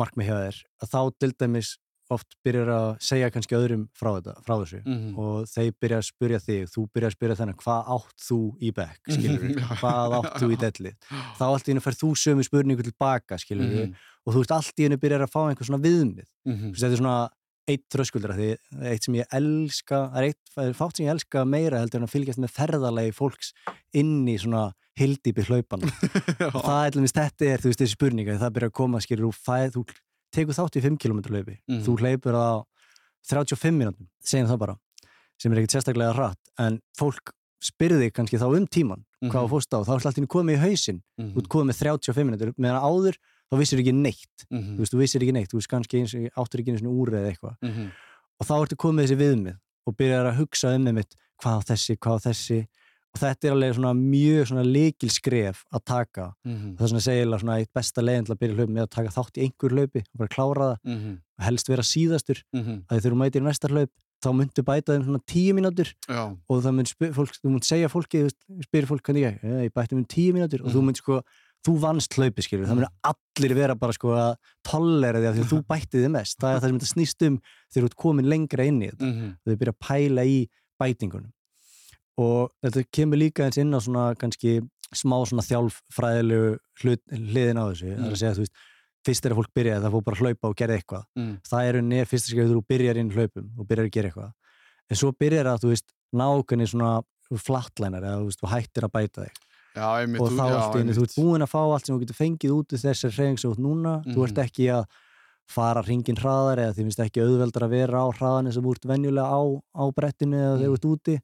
markmið hjá þér, að þá til dæmis oft byrjar að segja kannski öðrum frá, þetta, frá þessu. -hmm. og þeir byrja að spyrja þig, þú byrja að spyrja þennan hvað átt þú í bekk, skilur Mhm, já. hvað átt þú í delli þá allt í hennu fær þú sömu spurningu tilbaka, skilur Mhm. og þú veist allt í hennu byrjar að fá einhver svona viðmið. Þú veist, þetta er svona eitt þröskuldur því eitt sem ég elska það er eitt, það er fátt sem ég elska meira heldur en að fylgjast með ferðalegi fólks inn í svona hildýpi hlaupan það er þetta er, þú veist, þessi spurninga það byrjar að koma, skilur, þú fæð þú tekur þátt í 5 km hlaupi Mhm. þú hleypur það á 35 minútum segjum það bara, sem er ekkert sérstaklega rætt en fólk spyrði kannski þá um tíman, hvað Mhm. þú fórst á þá er alltaf komið í hausinn, Mhm. þú ert komið með 35 minútur meðan áður, þá vissir ekki neitt Mhm. þú veist, þú vissir ekki neitt, þú veist kannski eins, áttur ekki eins og úr eða eitthvað Mhm. og þá ertu komið þessi viðmið og byrjar að hugsa um einmitt hvað á þessi, hvað á þessi og þetta er alveg svona mjög svona leikil skref að taka Mhm. það er svona segilega svona eitt besta leiðin til að byrja hlaup með að taka þátt í einhver hlaupi og bara klára það Mhm. og helst vera síðastur Mhm. að þegar þú mætir í næsta hlaup þá myndu bæta þeim svona tíu mínútur og það mynd fólk, þú mynd segja fólki spyrir fólk hvernig ég, "Eh, ég bætti um tíu mínútur og þú Mhm. mynd sko þú vannst hlaupi skilur, það myndir allir vera bara sko að tollera því að því að þú bætti þið mest það er það sem þetta snýst um þegar þú ert komin lengra inn í þetta mm -hmm. þau byrja að pæla í bætingunum og þetta kemur líka eins inn á svona kannski smá svona þjálffræðilegu hlut, hliðin á þessu. Það er að segja þú veist, fyrst er að fólk byrja það fór bara að hlaupa og gera eitthvað. Mm. það er unni fyrst að þú byrjar inn hlaupum og byrjar að gera eitthvað. En svo byrjar að þú veist nákvæmni svona flatlænar eða þú veist, þú hættir að bæta þig. Já, einmitt, og þá í einu, þú ert búin að fá allt sem þú getur fengið út úr þessar hreyfing sem núna, þú ert Mhm. ekki að fara hringin hraðar eða því finnst ekki auðveldar að vera á hraðan sem þú ert venjulega á, á brettinu eða þegar þú ert úti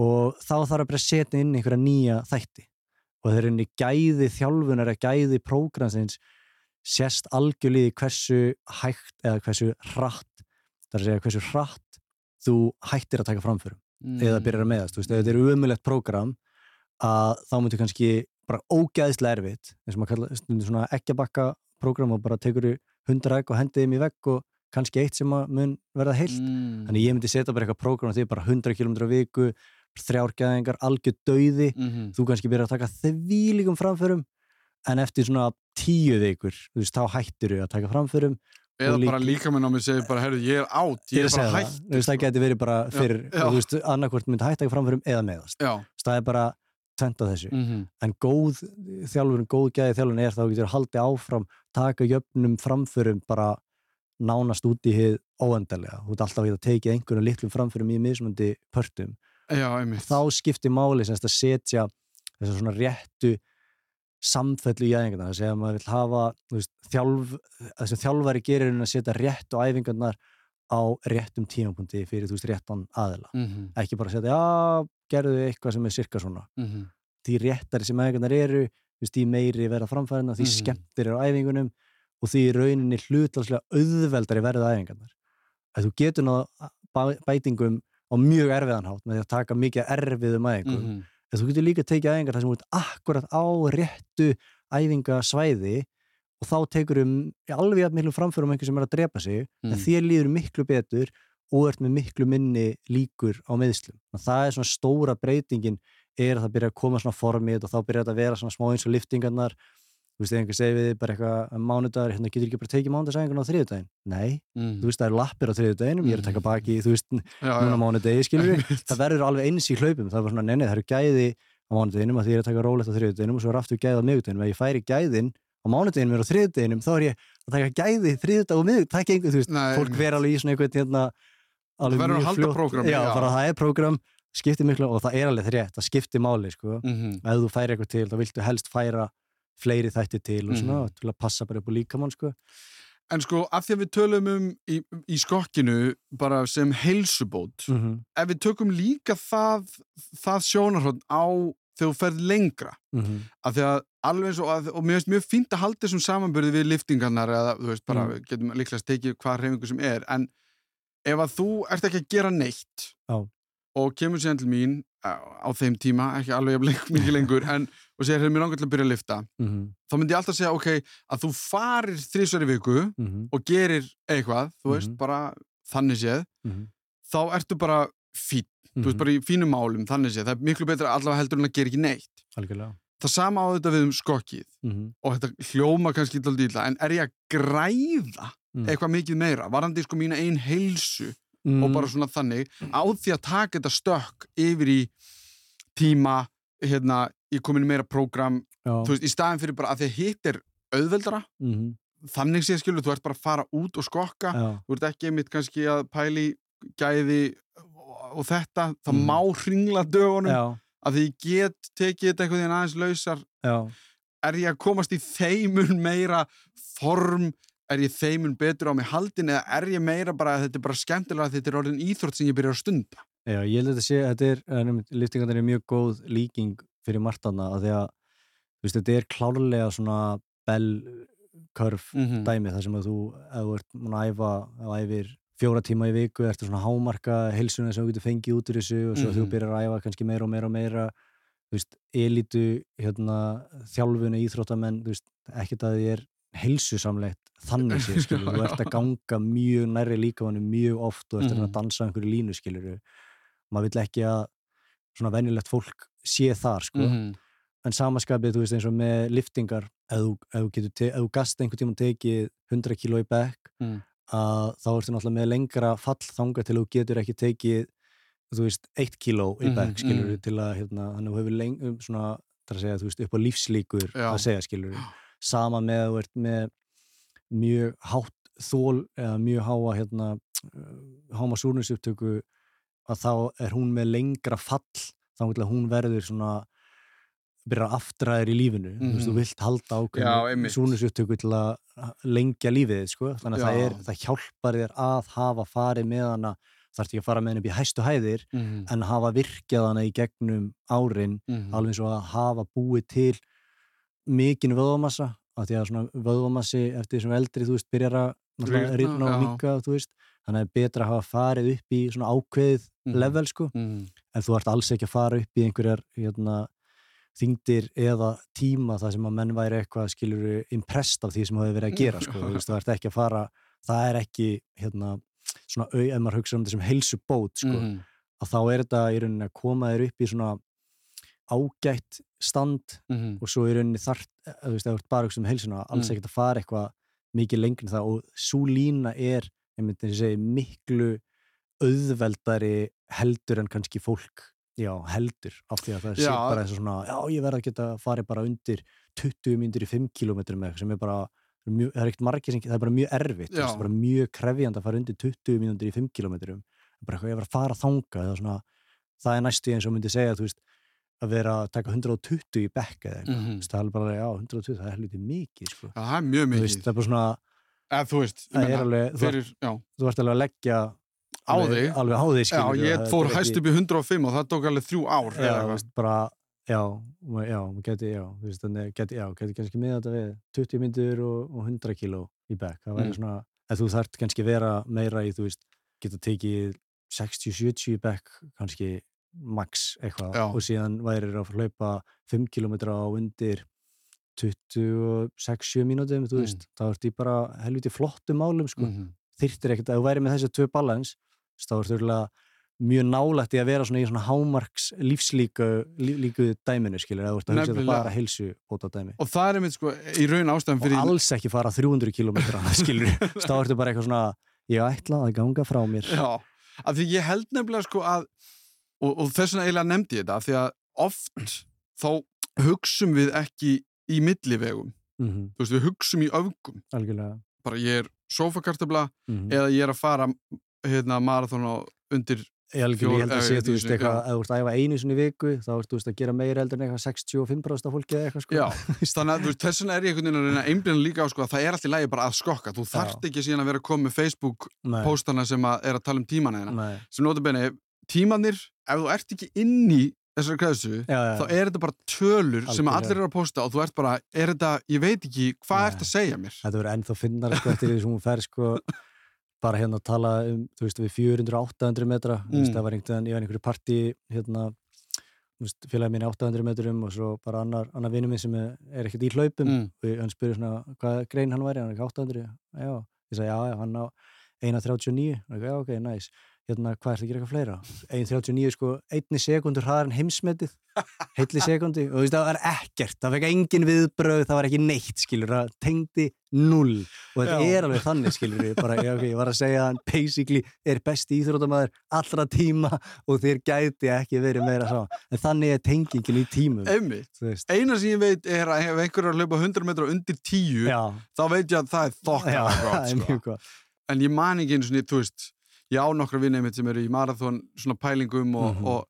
og þá þarf að bara að setja inn einhverja nýja þætti og þeir eru gæði þjálfunar eða gæði prógransins sérst algjörlega í hversu hægt eða hversu hratt það er að segja hversu hratt þú hættir að taka framförum eða Mm. byrjar að meðast, þú veist, ef þetta er umulett prógram að þá myndir kannski bara ógæðislega erfitt eins og maður kalla stundum svona ekkjabakka prógram og bara tekur hundra egg og hendið þeim í vegg og kannski eitt sem að mun verða heilt mm. þannig ég myndi setja bara eitthvað prógram á því bara 100 km á viku, þrjárgæðingar algjör dauði, mm þú kannski byrjar að taka þvílíkum framförum en eftir svona tíu vikur þú veist, þá hættir þau að taka framförum eða og bara líka minn á mig segir bara, herru, ég er átt, ég er að bara hætt þú veist, það geti verið bara fyrr já. og þú veist, annarkvort myndi hætta ekki framförum eða meðast Já, það er bara tvent á þessu. Mm en góð þjálfurinn, góð gæði þjálfurinn er þá getur haldið áfram taka jöfnum framförum bara nánast út í hið óendarlega þú ert alltaf að geta tekið einhverjum litlum framförum í mismundi pörtum já, þá skiptir máli semst að setja þess svona réttu samfellu í æfingarna þess að maður vil hafa veist, þjálf, þess að þjálfari gerir er að setja rétt á æfingarnar á réttum tímapunkti fyrir þú veist réttan aðila. Mm ekki bara setja, já, gerðu eitthvað sem er sirka svona. -hmm. því réttari sem æfingarnar eru veist, því meiri verða framfærina, því Mhm. skemmtir eru á æfingunum og því rauninni hlutlagslega auðveldari verða æfingarnar. Að þú getur náða bæ- bætingum á mjög erfiðanhátt með því að taka mikið erfiðum æfingum Mm en þú getur líka tekið æfingar þar sem þú ert akkurat á réttu æfingasvæði og þá tekur um alveg jafn miklu framförum einhver sem er að drepa sig en Mm. þér líður miklu betur og ert með miklu minni líkur á meðslum. Það er svona stóra breytingin er að það byrja að koma svona formið og þá byrja þetta að vera svona smá eins og liftingarnar þú veist, ef einhver segir við bara eitthvað um mánudagur, hérna getur ekki bara tekið mánudagsæfingun á þriðudaginn nei, -hmm. þú veist, það er lappir á þriðudaginum, ég er að taka baki, þú veist, já, núna já. mánudegi, skilur við það verður alveg eins í hlaupum, það var svona nenni, það eru gæði á mánudeginum að því ég er að taka rólegt á þriðudeginum og svo er aftur gæði á miðudeginum, ef ég færi gæðin á mánudeginum er á þriðudeginum, þá er ég að taka gæði þriðudag og er einhvern hérna, bara er skiptir miklu og það er alveg þrétt, það skiptir máli sko. Mm ef þú færi eitthvað til, þá viltu helst færa fleiri þætti til og svona, Mhm. til að passa bara upp á líkamann sko. En sko, af því að við tölum um í, í skokkinu bara sem heilsubót, mm ef við tökum líka það, það sjónarhótt á þegar þú ferð lengra, -hmm. af því að alveg eins og, að, og mér finnst mjög fínt að halda þessum samanbyrði við liftingarnar eða þú veist bara, Mm. við getum líklega tekið hvað reyfingu sem er, en ef að þú ert ekki að gera neitt Já. og kemur síðan til mín á, á þeim tíma, ekki alveg mikið lengur, en og segir, hefur mér langar til að byrja að lifta Mm þá myndi ég alltaf segja, ok, að þú farir þrísvar í viku -hmm. og gerir eitthvað, þú veist, Mhm. bara þannig séð, Mm þá ertu bara fín, þú veist, bara í fínum málum þannig séð, það er miklu betra allavega heldur en að gera ekki neitt. algjörlega Það sama á þetta við um skokkið mm og þetta hljóma kannski til dýla, en er ég að græða Mm. eitthvað mikið meira, varandi sko mína einn heilsu -hmm. og bara svona þannig á því að taka þetta stökk yfir í tíma, hérna, ég komin í meira prógram, Já. þú veist, í staðin fyrir bara að því að hitt er auðveldara, Mhm. þannig séð skilur, þú ert bara að fara út og skokka, Já. þú ert ekki einmitt kannski að pæli gæði og, þetta, það Mhm. má hringla dögunum, Já. að því ég get tekið þetta eitthvað því aðeins lausar, Já. er ég að komast í þeimun meira form, er ég þeimun betur á mig haldin eða er ég meira bara að þetta er bara skemmtilega að þetta er orðin íþrótt sem ég byrjar að stunda? Já, ég held að þetta sé, þetta er, liftingarnir er mjög góð líking fyrir Martana að því að, veist, þetta er klárlega svona bell curve Mm dæmi þar sem að þú, ef þú ert múin að æfa, þú æfir fjóra tíma í viku, ertu svona hámarka heilsuna sem þú getur fengið út úr þessu og svo Mhm. þú byrjar að æfa kannski meira og meira og meira þú veist, elitu hérna, þjálfuna íþróttamenn, þú veist, ekkert að þið er heilsusamlegt þannig sér, skilur, þú ert að ganga mjög nærri líkamannu mjög oft og ert að Mhm. dansa einhverju línu, skilur maður vill ekki að svona venjulegt fólk sé þar, sko -hmm. en samaskapið, þú veist, eins og með liftingar, ef þú, þú gast einhvern tíma tekið 100 kíló í bekk Mm. að þá ertu náttúrulega með lengra fall þanga til þú getur ekki tekið þú veist, 1 kíló í Mhm, bekk skilur mhm. til að, hérna, þú hefur leng, svona, það er að segja, þú veist, upp á lífslíkur Já. að segja, skilur sama með að þú ert með mjög hátt þól eða mjög háa hérna, uh, háma súrnusuptöku að þá er hún með lengra fall þá hún verður svona byrjar aftræðir í lífinu þú veist, þú Mhm. vilt halda ákveðinu einmitt. súrnusuptöku til að lengja lífið sko. þannig að það, er, það hjálpar þér að hafa farið með hana þarf ekki að fara með henni upp í hæstu hæðir Mhm. en hafa virkjað hana í gegnum árin Mhm. alveg eins og að hafa búið til mikinn vöðvamassa af því að svona vöðvamassi eftir þessum eldri þú veist, byrjar að Rýrna, og já. minka þú veist, þannig að er betra að hafa farið upp í svona ákveðið Mhm. level sko, Mhm. En þú ert alls ekki að fara upp í einhverjar hérna, þingdir eða tíma þar sem að menn væri eitthvað skilur impressed af því sem hafi verið að gera sko, þú veist, þú ert ekki að fara það er ekki hérna, svona, au, ef maður hugsa um þetta sem heilsu bót sko, Mhm. að þá er þetta í rauninni að koma þér upp í svona ágætt stand Mhm. og svo í rauninni þart, þú veist, ef þú ert bara um heilsuna, alls Mm. ekkert að fara eitthvað mikið lengri en það og svo lína er, ég myndi að segja, miklu auðveldari heldur en kannski fólk já, heldur, af því að það sé Já. bara eins og svona, já, ég verð að geta farið bara undir 20 myndir í 5 km með eitthvað sem er bara mjög, það er ekkert margir sem, það er bara mjög erfitt þú Já. veist, bara mjög krefjandi að fara undir 20 mínútur í 5 km bara eitthvað, ég var að fara þanga það er, svona, það er næstu eins og myndi segja, þú veist að vera að taka 120 í bekk eða eitthvað, Mhm. Þú veist, það er bara, já, 120, það er helviti mikið, sko. Já, það er mjög Þú mikið veist, það er bara svona, Eða, þú veist, það er alveg, þú, fyrir, já, þú ert alveg að leggja á alveg, þig alveg á þig, Já, skilur ég fór hæst upp í 105 og það tók alveg þrjú ár Já, eða bara, já, já, geti, já, veist, geti, já, geti kannski með þetta við 20 myndur og, og 100 kíló í bekk, það væri Mm. svona, en þú þarft kannski vera meira í, þú veist, geta tekið 60-70 í bekk, kannski max eitthvað Já. og síðan værir að hlaupa 5 km á undir 26-7 mínútum, þú Mm. veist, þá ertu í bara helviti flottum málum, sko, Mhm. þyrftir ekkert að þú væri með þessi tvö balans þá er þurflega mjög nálægt í að vera svona í svona hámarks lífslíku líf, líku dæminu skilur, eða þú ert að hugsa þetta Nefnilega. bara heilsu bóta dæmi Og það er einmitt sko í raun ástæðan og fyrir alls ekki fara 300 km skilur, þá ertu bara eitthvað svona ég ætla að ganga frá mér. Já, af því ég held nefnilega sko að og, og þess vegna eiginlega nefndi ég þetta af því að oft þá hugsum við ekki í millivegum. Mm þú veist, við hugsum í öfgum. Algjörlega. Bara ég er sofakartabla mm eða ég er að fara hérna marathon á undir ég, held að Fjór- sé, eh, þú veist, eitthvað ef þú ert að æfa einu í viku þá ert þú veist að gera meira eldur en eitthvað 65% af fólki eða eitthvað sko. Já, þannig að þess vegna er ég einhvern veginn að að einblina líka á sko að það er alltaf lægi bara að skokka. Þú þarft ekki síðan að vera að koma með Facebook Nei, póstana sem að er að tala um tímana þeirna nei, sem notabene, tímanir ef þú ert ekki inn í þessari kreðsu þá er þetta bara tölur sem Algjörlega. allir eru að posta og þú ert bara, er þetta, ég veit ekki hvað ert að segja mér? Þetta verður ennþá finnar sko eftir því sem hún fer sko bara hérna að tala um, þú veist, við 400-800 metra, þú veist, Mm. það var einhvern ég var einhverju partí, hérna þú veist, félagi mín er 800 metrum og svo bara annar, annar vinnu minn sem er, er ekkert í hlaupum mm. og hann spyrir svona hvað grein hann væri, hann er ekki 800 já, ég sagði já, hann á 1.39, og ég, já, ok, næs hérna, hvað er það að gera eitthvað fleira? 1.39, sko, einni sekundur hraðar en heimsmetið, heilli sekundi og þú veist, það var ekkert, það fekk engin viðbröð það var ekki neitt, skilur, það tengdi null, og þetta Já. er alveg þannig, skilur, ég bara, já, ok, ég var að segja hann basically er besti íþróttamæður allra tíma og þér gæti ekki verið meira sá, en þannig er tengingin í tímum, einmitt, eina sem ég veit er að ef einhver er að hlaupa 100 metra undir 10 já, þá veit ég að það er þokkar sko. en ég man ekki einu svona, þú veist ég á nokkra vinnið mitt sem eru í marathon svona pælingum og, Mhm. og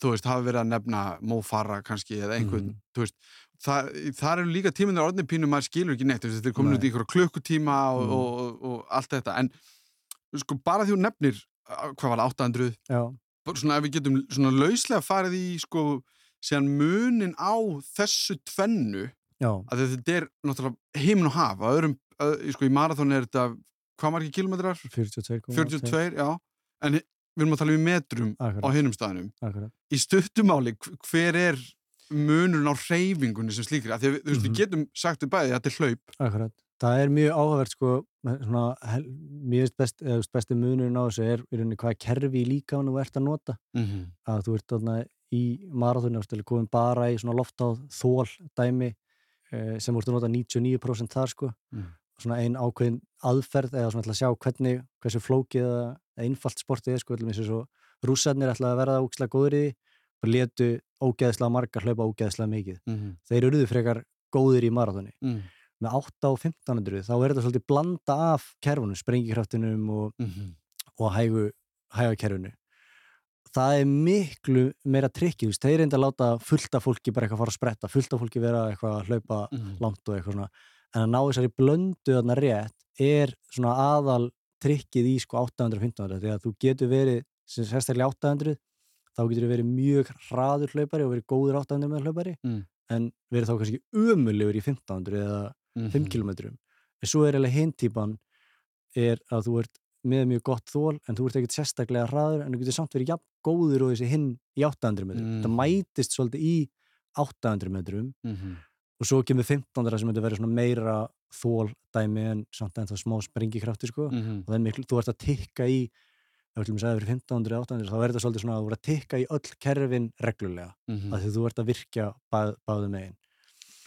þú veist, hafa verið að nefna Mo Farah kannski eða einhvern, Mhm. þú veist það, það eru líka tíminn orðin pínu maður skilur ekki neitt, veist, þeir komin Nei. út í ykkur klukkutíma og, Mhm. og, og, og allt þetta, en sko bara því þú nefnir, hvað var það, 800 já, svona ef við getum svona lauslega farið í sko síðan munin á þessu tvennu já, að þetta er náttúrulega heiminn og haf að öðrum, að, sko í marathon er þetta hvað margir kilometrar? 42 42, já en við erum að tala um metrum á akkurat, hinum staðinum akkurat í stuttumáli, hv- hver er munurinn á hreyfingunni sem slíkri af því að við, þú veist, Mhm. við getum sagt við bæði að þetta er hlaup Akkurat. Það er mjög áhugavert sko, svona, mjög best, þú besti munurinn á þessu er rauninni hvaða kerfi í líkamann þú ert að nota. mm -hmm. Að þú ert þarna í marathónu komum bara í svona loft á þól dæmi uh, sem voru að nota 99% þar sko Mm. Svona ein ákveðin aðferð eða svona til að sjá hvernig, hversu flókið eða einfalt sportið er sko, eins og svo rússarnir ætlaði að verða ógeðslega góður í og letu ógeðslega margar hlaupa ógeðslega mikið. Mhm. Þeir eruðu frekar góðir í marathóni. Mm. Með 8 á 1500 þá er þetta svolítið blanda af kerfunum, sprengikraftinum og, Mhm. og hægu, hæga kerfinu. Það er miklu meira trikki, þú veist, þeir reynda að láta fullta fólki bara eitthvað fara að spretta, fullta fólki vera eitthvað að hlaupa Mhm. langt og eitthvað svona en að ná þessari blöndu þarna rétt er svona aðal trikkið í sko 800-1500 því að þú getur verið, sem sérstaklega 800 þá getur þú verið mjög hraður hlaupari og verið góður 800 með hlaupari Mm. en verið þá kannski umulegur í 1500 eða 5 Mhm. km en svo er eiginlega hinn típan er að þú ert með mjög gott þól en þú ert ekkert sérstaklega hraður en þú getur samt verið jafn góður og þessi hinn í 800 metrum Mm. það mætist svolítið í 800 metrum Mhm. Og svo kemur 1500 sem myndi verið svona meira þól dæmi en samt ennþá smá sprengikrafti sko Mhm. og það er miklu, þú ert að tikka í ef við sagði fyrir 1500 eða 800 þá er þetta svolítið svona að þú ert að tikka í öll kerfin reglulega, Mhm. af því þú ert að virkja bað, báðu megin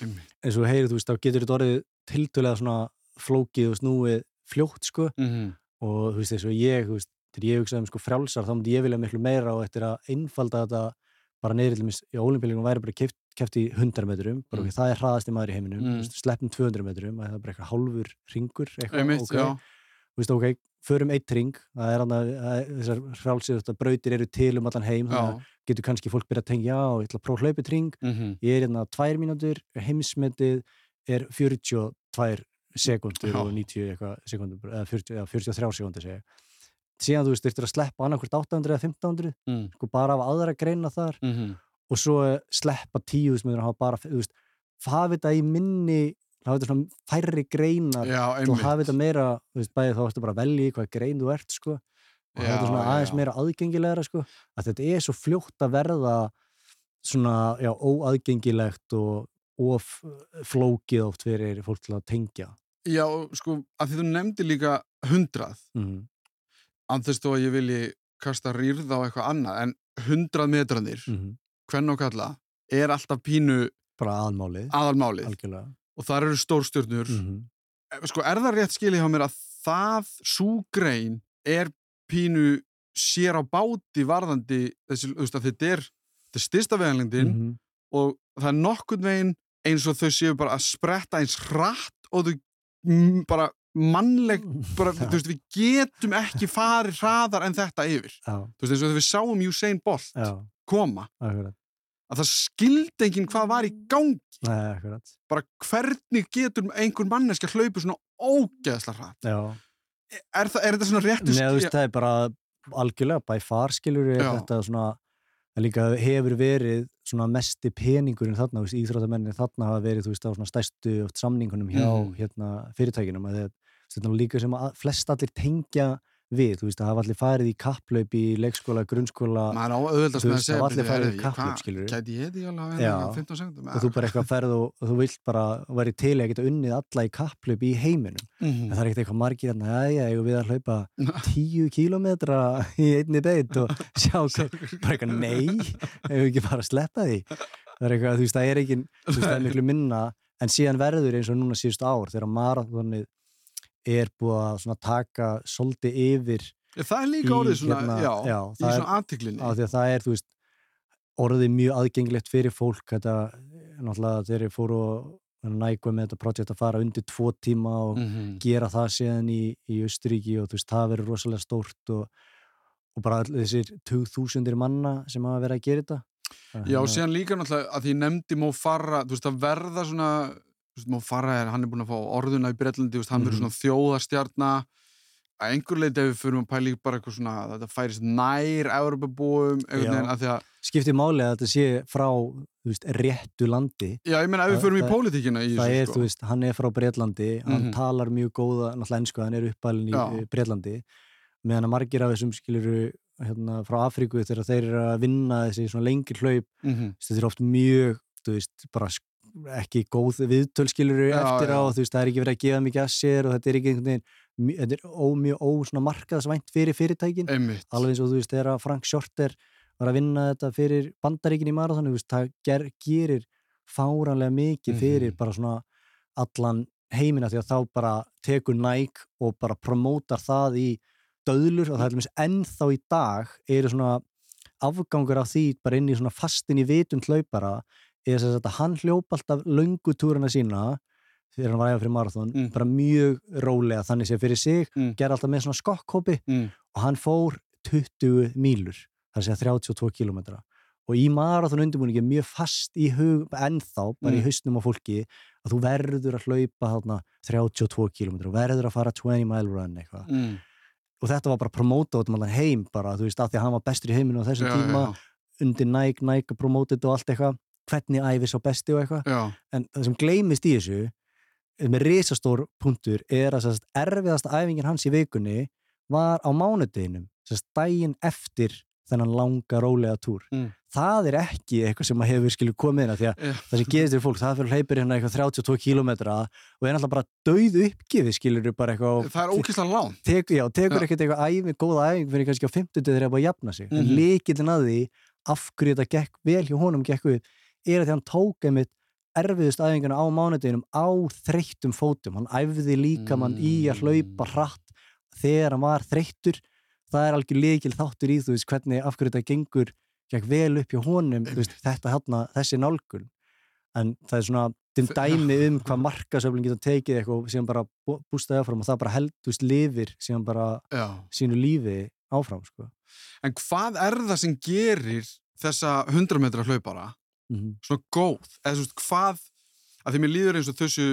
Einmitt. eins og þú heyrir, þú veist, þá getur þetta orðið tiltölega svona flókið og snúið fljótt sko Mhm. og þú veist, eins og ég, þú veist, þegar ég hugsaði um sko frjálsar, þá myndi ég vilja miklu meira og eftir að einfalda þetta bara neyri til í olimpílingum væri bara keft, keft í 100 metrum, bara Mm. mm. það er hraðasti maður í heiminum, Mm. mm. sleppum 200 metrum að það er bara eitthvað hálfur ringur eitthvað, Einmitt, ok, þú veist, ok, förum eitt ring það er hann að þessar frjálsir þetta brautir eru til um allan heim þannig að getur kannski fólk byrja að tengja, já, ég ætla að prófa hlaupið ring Mhm. ég er hérna tvær mínútur, heimsmetið er 42 sekundur Já. og 90 eitthvað sekundur, eða 40, eða 43 sekundur segja. síðan þú veist, þurftir að sleppa annarkvort 800 eða 1500 Mm. sko bara af aðra greina þar Mhm. Og svo eh, sleppa 10 sem hafa bara, þú veist, hafa þetta í minni hafa þetta svona færri greinar Já, og hafa þetta meira, þú veist, bæði þá ertu bara að velja í hvað grein þú ert, sko og hafa þetta svona já, aðeins já. meira aðgengilegra, sko að þetta er svo fljótt að verða svona, já, óaðgengilegt og of flókið oft fyrir fólk til að tengja Já, sko, að því þú nefndi líka hundrað, mm anþess þó að ég vilji kasta rýrð á eitthvað annað, en hundrað metranir, -hmm. Hvern og kalla, er alltaf pínu aðalmálið. algjörlega. Og þar eru stórstjörnur. mm Sko, er það rétt skilið hjá mér að það, svo grein, er pínu sér á báti varðandi þessi, þetta er, þetta er styrsta veganlengdin -hmm. og það er nokkurn veginn eins og þau séu bara að spretta eins hratt og þau mm, bara mannleg, bara, þú veist, við getum ekki farið hraðar en þetta yfir. já, Þú veist, eins og þegar við sáum Usain Bolt. Já, koma, akkurat að það skildi enginn hvað var í gangi. Nei, Bara hvernig getur einhver manneski að hlaupa svona ógeðslega hratt? já Er, það, er þetta svona réttu Nei, þú veist, það er bara algjörlega by far skilur Já. þetta svona það líka hefur verið svona mesti peningurinn þarna, íþróttamennin þarna hafa verið, þú veist, á svona stærstu oft samningunum hjá Mhm. hérna fyrirtækinum að þetta er líka sem að flest allir tengja við, þú veist, það hafa allir farið í kapplaup í leikskóla, grunnskóla Maður á auðvöldast með að segja hafa allir "Bíddu, farið í kapphlaup, hvað- skilurðu?" Gæti ég því alveg að vera 15 sekundum? og þú bara eitthvað ferð og, og þú vilt bara væri til að geta unnið alla í kapplaup í heiminum. En það er ekkert eitthvað margir hérna, já, já, eigum við að hlaupa 10 kílómetra í einni beitt og sjá bara eitthvað, nei, hefur ekki bara að sleppa því? Það er eitthvað, þú veist, það er ekki þú veist, það er miklu minna, en síðan verður eins og núna síðustu ár, þegar marathonið er búið að taka svolítið yfir Það er líka í, orðið svona, hérna, já, já, í svona aðtiklinni. að það er, veist orðið mjög aðgengilegt fyrir fólk þetta, náttúrulega þeir eru fóru og nægum með þetta projekt að fara undir tvo tíma og Mhm. gera það síðan í, í Austuríki og veist, það verður rosalega stórt og, og bara þessir 2000 manna sem hafa verið að gera þetta Já, og að- síðan líka náttúrulega að því ég nefndi Mó Farra, þú veist, að verða svona þú veist, Mó Farra er, hann er búin að fá orðuna í veist, hann verður Mhm. svona þjóðarstjarna að einhver leiti ef við fyrir að pæla í bara eitthvað svona að þetta færist nær Európa-búum, einhvern veginn að því að skiptir máli að þetta sé frá veist, réttu landi já, ég meina ef við fyrir í pólitíkina í það er, sko. þú veist, hann er frá Breitlandi hann Mhm. talar mjög góða, náttúrulega ennsku hann er uppalinn í eh, Breitlandi meðan að margir af þessum skiluru hérna, frá Afríku þegar þeir eru að vinna þessi svona lengri hlaup Mhm. þetta er oft mjög, þú veist, bara ekki góð viðtölskiluru eftir á, já. þú veist, það er ekki verið að gefa mikið að sér og þetta er ekki einhvern veginn þetta er ó, mjög ó svona markaðsvænt fyrir fyrirtækin einmitt alveg eins og þú veist, þegar Frank Shorter var að vinna þetta fyrir bandaríkin í marathonu, það ger, gerir fáranlega mikið fyrir Mhm. bara svona allan heimina því að þá bara tekur Nike og bara promótar það í döðlur og það er dæmis ennþá í dag eru svona afgangur af því bara inn í svona fastin í vitund hlaupara er þess að hann hljópa alltaf löngutúruna sína þegar hann var æfa fyrir marathon Mm. bara mjög rólega þannig sé fyrir sig Mm. gerði alltaf með svona skokkhópi Mm. og hann fór 20 mílur það er að segja 32 kilometra og í marathon undirbúningi er mjög fast í hug ennþá, bara í Mm. hausnum á fólki að þú verður að hlaupa þarna 32 kilometra og verður að fara 20 mile run eitthvað Mm. og þetta var bara promóta út um allan heim bara, þú veist, af því að hann var bestur í heiminu á þessum Já, tíma, já, undir Nike, Nike promótið og allt eitthvað, hvernig æfi sá besti og eitthvað, en það sem gleymist í þessu með risastór punktur er að sérst, erfiðasta æfingin hans í vikunni var á mánudeginum sérst, daginn eftir þennan langa rólega túr Mm. það er ekki eitthvað sem að hefur skilur komið inn af því að Já. það sem gerist fyrir fólk, það fyrir hleypir hérna eitthvað 32 kilometra og er alltaf bara dauð uppgifið skilur bara eitthvað Það er ókýrslega lán. tek, já, tekur ekkert eitthvað æfi, góða æfing fyrir kannski á 50 þegar það er búið að jafna sig en Mhm. líkillin að því af hverju þetta gekk vel hjá honum gekk upp er að því hann tók einmitt erfiðust æfinguna á mánudeginum á þreyttum fótum, hann æfði líka mann í að hlaupa Mm. hratt þegar hann var þreyttur það er algjör líkil þáttur í þú veist hvernig af hverju þetta gengur gekk vel upp hjá honum veist, þetta hérna, þessi nálgun en það er svona til Þe- dæmi um hvað markasöfling getur tekið eitthvað síðan bara bú- bústaði áfram og það bara held, þú veist, lifir síðan bara Já. sínu lífi áfram sko. En hvað er það sem gerir þessa 100 metra hlaupara mm svona góð? Eða svo veist, hvað, að því mér líður eins og þessu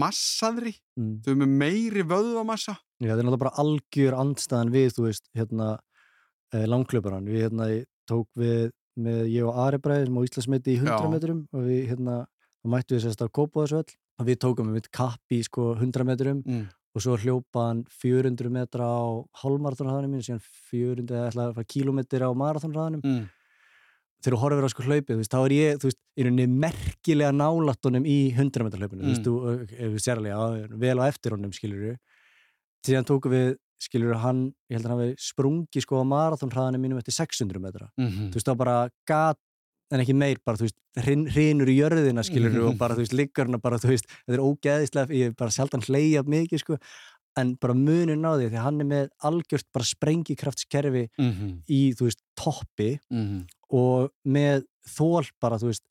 massaðri, mm. þau með meiri vöðvamassa. Já, það er náttúrulega bara algjör andstæðan við, þú veist, hérna eh, langklöparan, við hérna tók við með ég og Ari Bræði sem á Íslandsmeti í 100 Já. metrum og við hérna, þá mættu við sérst á Kópáðsvöll og við tókum við kapp í sko 100 metrum Mm. og svo hljópa hann 400 metra á hálfmarathonraðanum minn, síðan 400 eða að fara kílómetri á marathonraðanum Mm. Þegar þú horfir á sko hlaupið, þú veist, þá er ég þú veist, í rauninni merkilega nálattunum í 100 metra hlaupinu, þú Mm. veist, þú, ef við sérlega vel á eftir honum, skilur við síðan tókum við, skilur við hann ég held að hann hafi sprungi sko á marathonraðanum mínum eftir 600 metra, Mm. þú veist, þá bara gat en ekki meir, bara, þú veist, hrin, hrinur í jörðina, skilur við, og bara, þú veist, liggur hann bara, þú veist, þetta er ógeðislega ég er bara sjaldan hleyja mikið, sko en bara munin á því, því hann er með algjört bara sprengikraftskerfi Mm. í, þú veist, toppi Mm. Og með þól bara, þú veist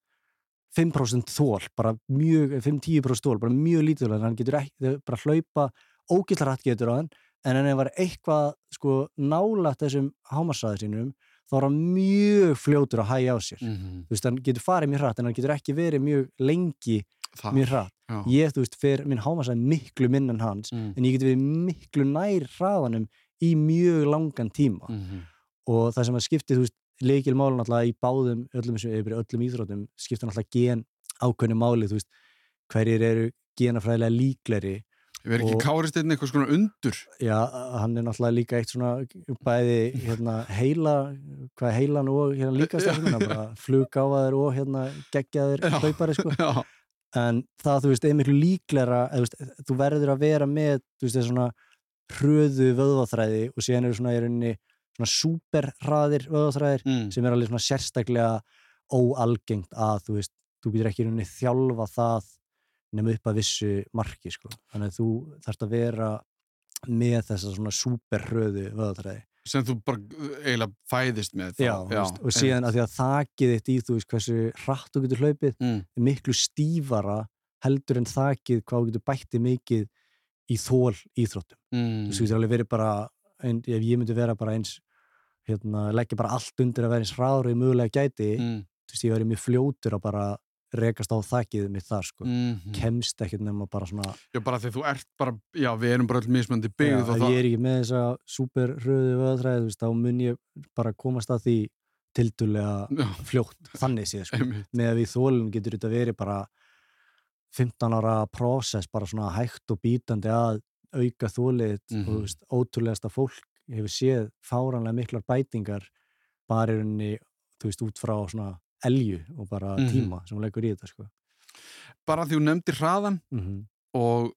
5% þól, bara mjög 5-10% þól, bara mjög lítið en hann getur ekki, bara hlaupa ógillar hatt getur á hann, en hann var eitthvað sko nálægt þessum hámarsaði sínum, þá er hann mjög fljótur að hægja á sér, Mm. þú veist, hann getur farið mjög hratt en hann getur ekki verið mjög lengi Það. mjög hratt, Já. ég, þú veist, fer minn hámarsaði miklu minn en hans, Mm. en ég getur verið miklu nær hraðanum í mjög langan tíma Mm. og það sem að skipti, þú veist, leikil máli náttúrulega í báðum, öllum, öllum íþrótum skipta náttúrulega gen ákveðnu máli veist, hverjir eru genafræðilega líkleri Ég verð ekki kárist einn eitthvað svona undur. já, hann er náttúrulega líka eitt svona bæði, hérna, heila hvað er heilan og hérna líka stafnuna bara fluggáfaður og hérna geggjaður Já. hlaupari, sko Já. en það, þú veist, er miklu líklera eða, þú, veist, þú verður að vera með þú veist, þessi svona hröðu vöðvaþræði og síðan eru svona í rauninni svona súperhraðir vöðvaþræðir Mm. sem er alveg svona sérstaklega óalgengt að þú veist, þú getur ekki rauninni þjálfa það nema upp að vissu marki sko. þannig að þú þarfst að vera með þessa svona súperhröðu vöðatræði Sem þú bara uh, eiginlega fæðist með. já, já, veist, og síðan að því að þakið þitt í þú veist hversu hratt þú getur hlaupið Mm. er miklu stífara heldur en þakið hvað þú getur bætti mikið í þól íþróttum Mm. þú veist, þú getur alveg verið bara ein, ef ég myndi vera bara eins hérna, leggja bara allt undir að vera eins og ég mögulega gæti Mm. þú veist, ég verið mjög fljótur að bara rekast á þakkið mitt þar sko. Mm. kemst ekkert nema bara svona Já, bara þegar þú ert bara, já, við erum bara öll mismandi já, byggð og það. ég er ekki með þessa super hröðu vöðtræði, þú veist, þá mun ég bara komast að því tildulega fljótt, þannig séð sko. með að við þólum getur þetta verið bara 15 ára prósess, bara svona hægt og bítandi að auka þólið Mhm. og þú veist, ótrúlegasta fólk hefur séð fáranlega miklar bætingar bara í rauninni, þú veist, út frá svona elju og bara Mhm. tíma sem hún leggur í þetta sko. Bara því þú nefndir hraðan mm og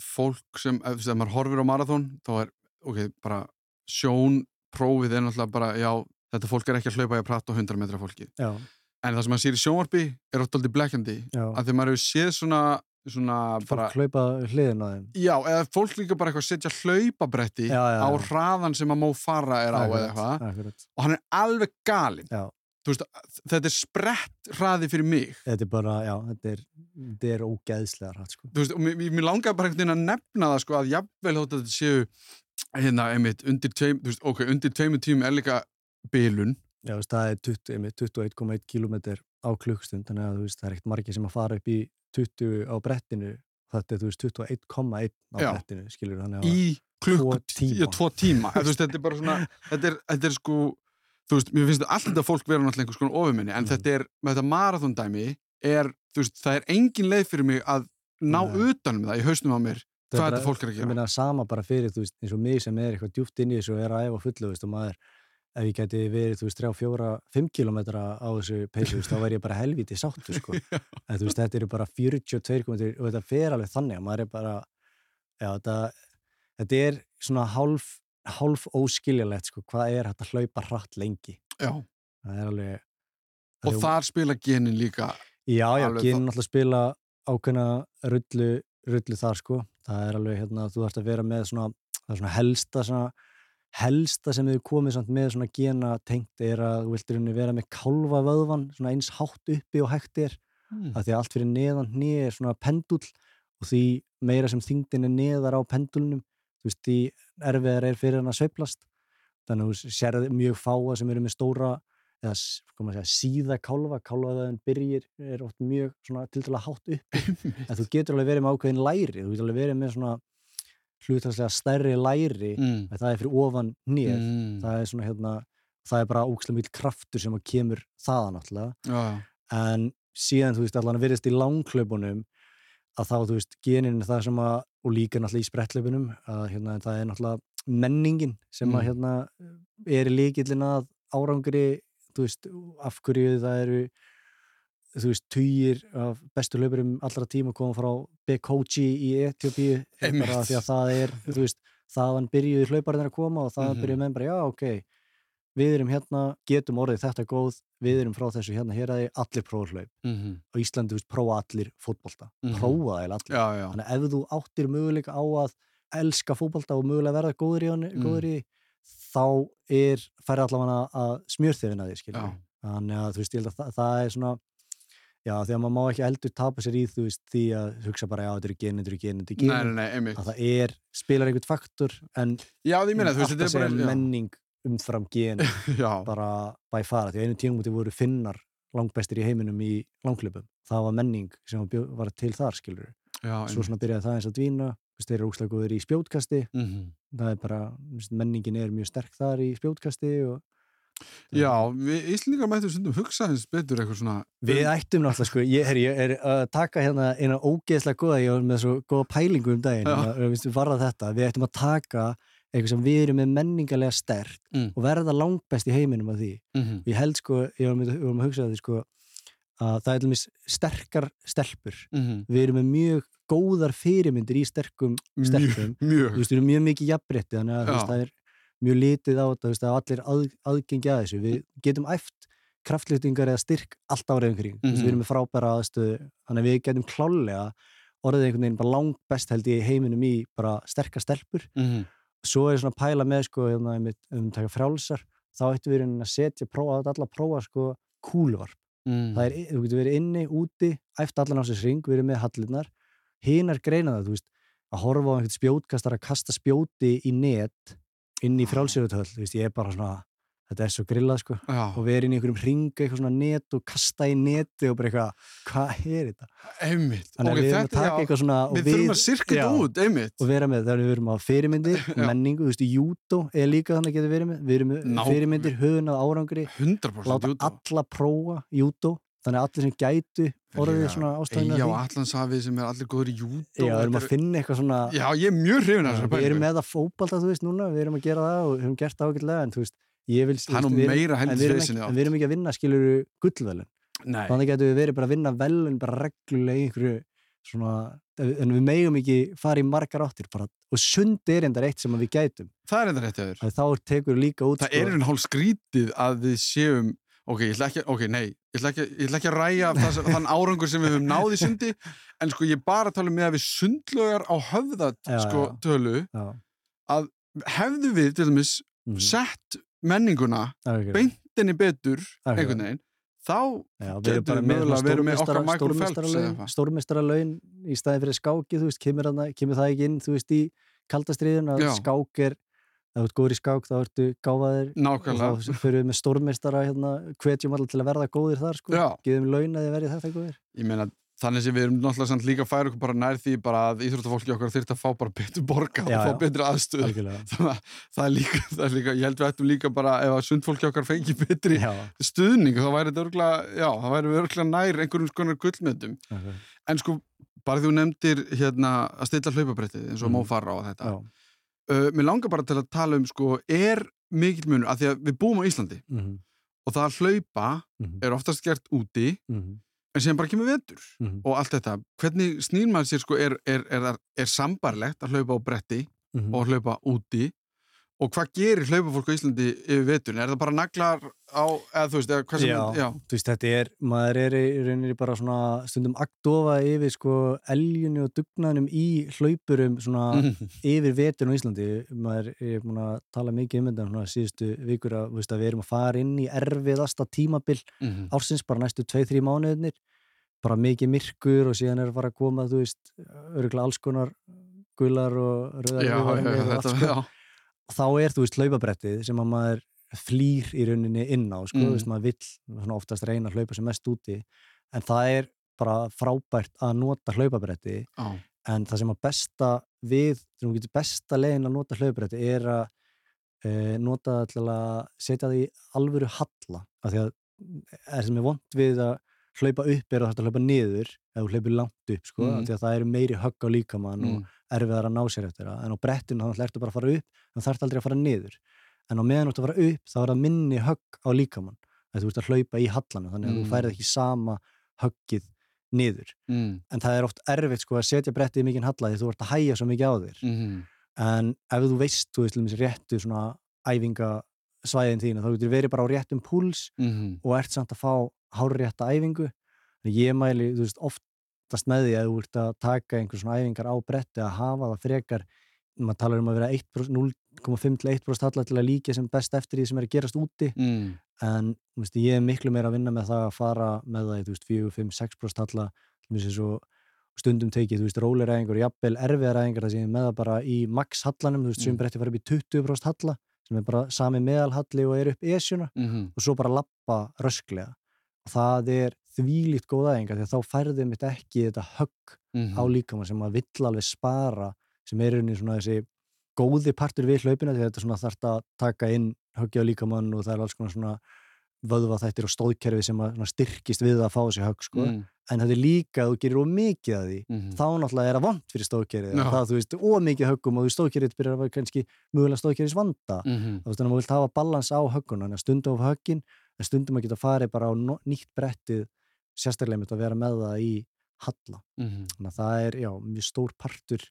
fólk sem, ef sem maður horfir á marathón, þá er, ok, bara sjónprófið er náttúrulega bara, já, þetta fólk er ekki að hlaupa í að prata á 100 metra fólki já, en það sem maður sér í sjónvarpi er oft aldrei blekkjandi að því maður hefur séð svona, svona bara, hlaupa hliðin á þeim. já, eða fólk líka bara eitthvað setja hlaupabretti Já, já, á já. hraðan sem að Mo Farah er á eða eitthvað og hann er alveg galinn Já. Þú veist, þetta er sprett hraði fyrir mig Þetta er bara, já, þetta er, þetta er ógeðslega hratt, sko. þú veist, og mér, mér langar bara einhvern veginn að nefna það sko að jafnvel þótt að þetta séu hérna, einmitt, undir tveim, þú veist, ok, undir tveimur tímum er líka bilun Já, veist, það er 20 einmitt, 21,1 km á klukkstund, þannig að þú veist, það er ekkert margir sem að fara upp í 20 á brettinu, þetta er, þú veist, 21,1 á Já. brettinu, skilur, þannig að í klukku, Tvo tíma. veist, þetta er bara svona, þetta er, þetta er sko þú veist, mér finnst allt þetta fólk vera náttúrulega einhvers konar ofuminni, en Mhm. þetta er með þetta marathondæmi er, þú veist, það er engin leið fyrir mig að ná Nei. utanum það í hausnum á mér, Það hvað þetta fólk er að ég gera meina sama bara fyrir, þú veist, eins og mig sem er eitthvað djúpt inn í þessu og er að æfa fullu, þú veist, og maður ef ég geti verið, þú veist, 3, 4, 5 km á þessu peysu, þá væri ég bara helviti sáttu, sko. en þú veist, þetta eru bara 42 km og þetta fer alveg þannig að maður er bara, já, þetta þetta er svona hálf hálf óskiljalegt, sko, hvað er að hlaupa hratt lengi, Já, það er alveg og þar spila genin líka Já, já, genin náttúrulega spila ákveðna rullu, rullu þar sko, það er alveg hérna, þú þarfst að vera með svona, það er svona helsta svona, helsta sem hefur komið samt með svona gena tengt er að þú henni vera með kálfa vöðvan svona eins hátt uppi og hægt er. Mm. að því að allt fyrir neðan hnið er svona pendull og því meira sem þingdin er neðar á pendulnum þú veist, því erfiðar er fyrir hann að sveiflast. Þannig að þú sérði mjög fáa sem eru með stóra eða segja, síða kálfa. Kálfaðaðin byrjir er oft mjög svona til dæla hátt uppi. En þú getur alveg verið með ákveðin læri þú getur alveg verið með svona hlutastlega stærri læri Mm. það er fyrir ofan hnið Mm. það er svona hérna það er bara ókslega mjög kraftur sem að kemur þaðan Já, já. en síðan, þú veist, allan að virðist í langklaupunum að þá, þú veist, genin er það sem að, og líka náttúrulega í sprettlaupunum að hérna, það er náttúrulega menningin sem að Mm. hérna er líkillin að árangri þú veist, af hverju það eru þú veist, tugir af bestu hlaupurum allra tíma koma frá Bekoji í Etiopíu bara því að það er, þú veist þaðan byrjuði hlauparinn að koma og þaðan Mhm. byrjuði menn bara, já, ok við erum hérna, getum orðið þetta góð við erum frá þessu hérna hér að allir prófa hlaup Mm á Íslandi, þú veist, prófa allir fótbolta Mhm. prófa það allir já, já. þannig að ef þú áttir möguleika á að elska fótbolta og mögulega verða góður í Mm. góður í, þá er færi allavega að smjörþefina því skilur Já. þannig að þú veist, ég held að það, það er svona já, því að maður má ekki heldur tapa sér í þú veist, því að hugsa bara, já, þetta eru genin, þetta eru genin, þetta eru Nei, nei, genin. nei, einmitt. að það er, spilar einhvern faktor en Já, minna, þú veist, alltaf þetta er bara, segja menning umfram gen bara bæ fara, því að einu tímúti voru finnar langbestir í heiminum í langlöpum það var menning sem var til þar skilur já, svo svona byrjaði það eins að dvína þeir eru úkslega góður í spjótkasti. Mm það er bara, menningin er mjög sterk þar í spjótkasti og Já, við Íslingar mættum stundum hugsa eins betur eitthvað svona við ættum náttúrulega sko, ég, her, ég er að taka hérna eina ógeðslega góða, ég var með svo góða pælingu um daginn, að, við veist, varða þetta. Við ættum að taka eitthvað sem við erum með menningarlega sterk Mm. og verða langbest í heiminum af því. Mm ég held sko, ég var með, að hugsa því sko að það er til dæmis sterkar stelpur. -hmm. við erum með mjög góðar fyrirmyndir í sterkum stelpum. Mjög, mjög þú veist, við erum mjög mikið jafnrétti þannig að það er mjög litið á þetta veist, að allir að, aðgengi að þessu. Við getum æft kraftlýtingar eða styrk allt árið umkring, mm Mhm. við erum með frábæra aðstöðu þannig að við getum klálega orðið einhvern veginn bara langt best held ég heiminum í bara sterkar stelpur. Mm svo er svona pæla með sko hérna, um taka frjálsar þá ættum við að setja, prófa að alla prófa sko kúluvarp. -hmm. það er, þú getur verið inni, úti, æft allan á sér ring, verið með hallinnar hinar greina það, þú veist að horfa á einhvern spjótkastar að kasta spjóti í net inn í veist, ég er bara svona, þetta er svo grillað sko. Og verið inn í einhverjum ring, eitthvað svona net og kasta í neti og bara eitthvað hvað er þetta? einmitt. Þannig að Ok, við erum að þetta- taka eitthvað svona og Við þurfum að sirka þetta út, einmitt. Og vera með, þegar við erum á fyrirmyndir menningu, þú veist, í júdó er líka þannig að geta verið með, við erum Ná- fyrirmyndir höfun að árangri 100% láta júdó. alla prófa júdó þannig að allir sem gætu orðið svona ástæðinu Eyja og Allandshafið sem er allir góður í júdó Já, við erum að finna eitthvað svona Já, ég er mjög hrifin Já, þessari við erum með það fótbalta, þú veist, núna við erum að gera það og við höfum gert það ágætlega en þú veist, ég vil Það er nú við erum- meira við erum oft. en við erum ekki að vinna, skilur gullvelun Nei, þannig getum við verið bara að vinna velun bara reglulega einhverju svona en við megum ekki fara í margar áttir bara, og sund er endar eitt sem við gætum. Það er enda rétt að þér. þá tekur líka út Það er einhvern hálf skrítið að við séum ok, ég ætla ekki, ok, nei ég ætla ekki, ég ætla ekki að ræja það, þann árangur sem við höfum náð í sundi en sko ég bara tala um með að við sundlögar á höfða Já, sko já. tölu já, hefðu við til dæmis mhm, sett menninguna beintinni betur einhvern veginn þá Já, við erum bara við með mögulega okkar Michael Phelps stórmestaralaun í staði fyrir skáki, þú veist, kemur, hana, kemur það ekki inn, þú veist, í kaldastriðin að skák er, þú ert góður í skák þá ertu gáfaðir. Og nákvæmlega þá fyrir við með stórmestara hérna, hvetjum allir til að verða góðir þar sko, geðum laun að þið verði þetta góðir. Ég meina þannig sem við erum náttúrulega líka að færa okkur bara nær því bara að íþróttafólki okkar þyrfti að fá bara betur borga Já, og fá já. betri aðstöð þannig að það er líka, það er líka ég held við ættum líka bara ef að sundfólki okkar fengi betri Já, stuðning þá væri þetta örgulega nær einhverjum skonar gullmyndum. Akkurat. en sko, bara því þú nefndir hérna að stilla hlaupabrettið eins og mm. Mófarra og þetta. Já, uh, mér langar bara til að tala um sko, er mikill munur, af því að við búum á Íslandi mhm, og það að hlaupa mhm, er oftast gert úti mhm, en sem bara kemur vetur mhm, og allt þetta, hvernig snýr maður sér sko, er, er, er, er, er sambarlegt að hlaupa á bretti mhm. og hlaupa úti og hvað gerir hlaupafólk á Íslandi yfir vetun? Er það bara naglar á, eða þú veist, eða hvað sem Já. já. Þú veist, þetta er, maður er í rauninni bara svona stundum agdofa yfir sko eljunni og dugnaðnum í hlaupurum svona Mhm. yfir vetun á Íslandi maður er búin að tala mikið um þetta svona síðustu vikur að, veist, að við erum að fara inn í erfiðasta tímabil Mhm. ársins, bara næstu 2-3 mánuðinir bara mikið myrkur og síðan er að fara að koma, þú veist, örgulega alls konar gular og rauðar Já, já, þetta, já. Þá er, þú veist, hlaupabrettið sem að maður flýr í rauninni inn á, sko, Mm. veist, maður vill oftast reyna að hlaupa sem mest úti en það er bara frábært að nota hlaupabretti Já. en það sem að besta við, þú getur besta leiðin að nota hlaupabretti er að e, nota til að setja því alvöru halla, af því að það sem er vond við að hlaupa upp er að þetta hlaupa niður þú hlaupir langt upp, sko, Mm. því að það eru meiri högg á líkamann og Mm. erfiðar að ná sér eftir það en á brettinu þá ertu bara að fara upp en þarf aldrei að fara niður en á meðan þú ert að fara upp þá er það minni högg á líkamann að þú ert að hlaupa í hallanu þannig að Mm. þú færið ekki sama höggið niður Mm. en það er oft erfitt sko að setja brettið í mikinn halla því þú ert að hæja svo mikið á þér Mhm. en ef þú veist, þú veist, svona æfingasvæðin þína þá getur verið bara á réttum púls Mhm. og ert samt að fá hárrétta æfingu Þannig ég mæli, þú veist, oftast með því að þú ert að taka einhver svona æfingar á bretti að hafa það frekar maður talar um að vera 1%, 0,5 til 1% halla til að líka sem best eftir því sem er að gerast úti Mm. en veist, ég er miklu meira að vinna með það að fara með það í þú veist, 4, 5, 6% halla til þess að stundum tekið, þú veist, róliræðingur og jafnvel erfiðaræðingar það sem er með það bara í max hallanum, þú veist, sem Mm. bretti fara upp í 20% halla sem er bara sami meðalhalli og er upp esjuna Mhm. og svo bara lappa rösklega og það er þvílíkt góð aðeinga því að þá færði mitt ekki þetta högg Mhm. á líkama sem maður vill alveg spara sem er rauninni svona þessi góði partur við hlaupina því að þetta svona þarf að taka inn höggi á líkamann og það er alls konar svona vöðva þættir og stóðkerfi sem að styrkist við að fá þessi högg sko. Mm. en þetta er líka að þú gerir ómikið að því Mhm. þá náttúrulega er það vond fyrir stóðkerfið Já. það þú veist ómikið höggum og þú stóðkerfið byrjar að vera kannski mögulega stóðkerfis vanda Mhm. þú veist, þannig að maður vilt hafa balans á höggun þannig að stundum á höggin en stundum að geta farið bara á no- nýtt brettið sérstaklega mitt að vera með það í halla Mhm. þannig að það er, já, mjög stór partur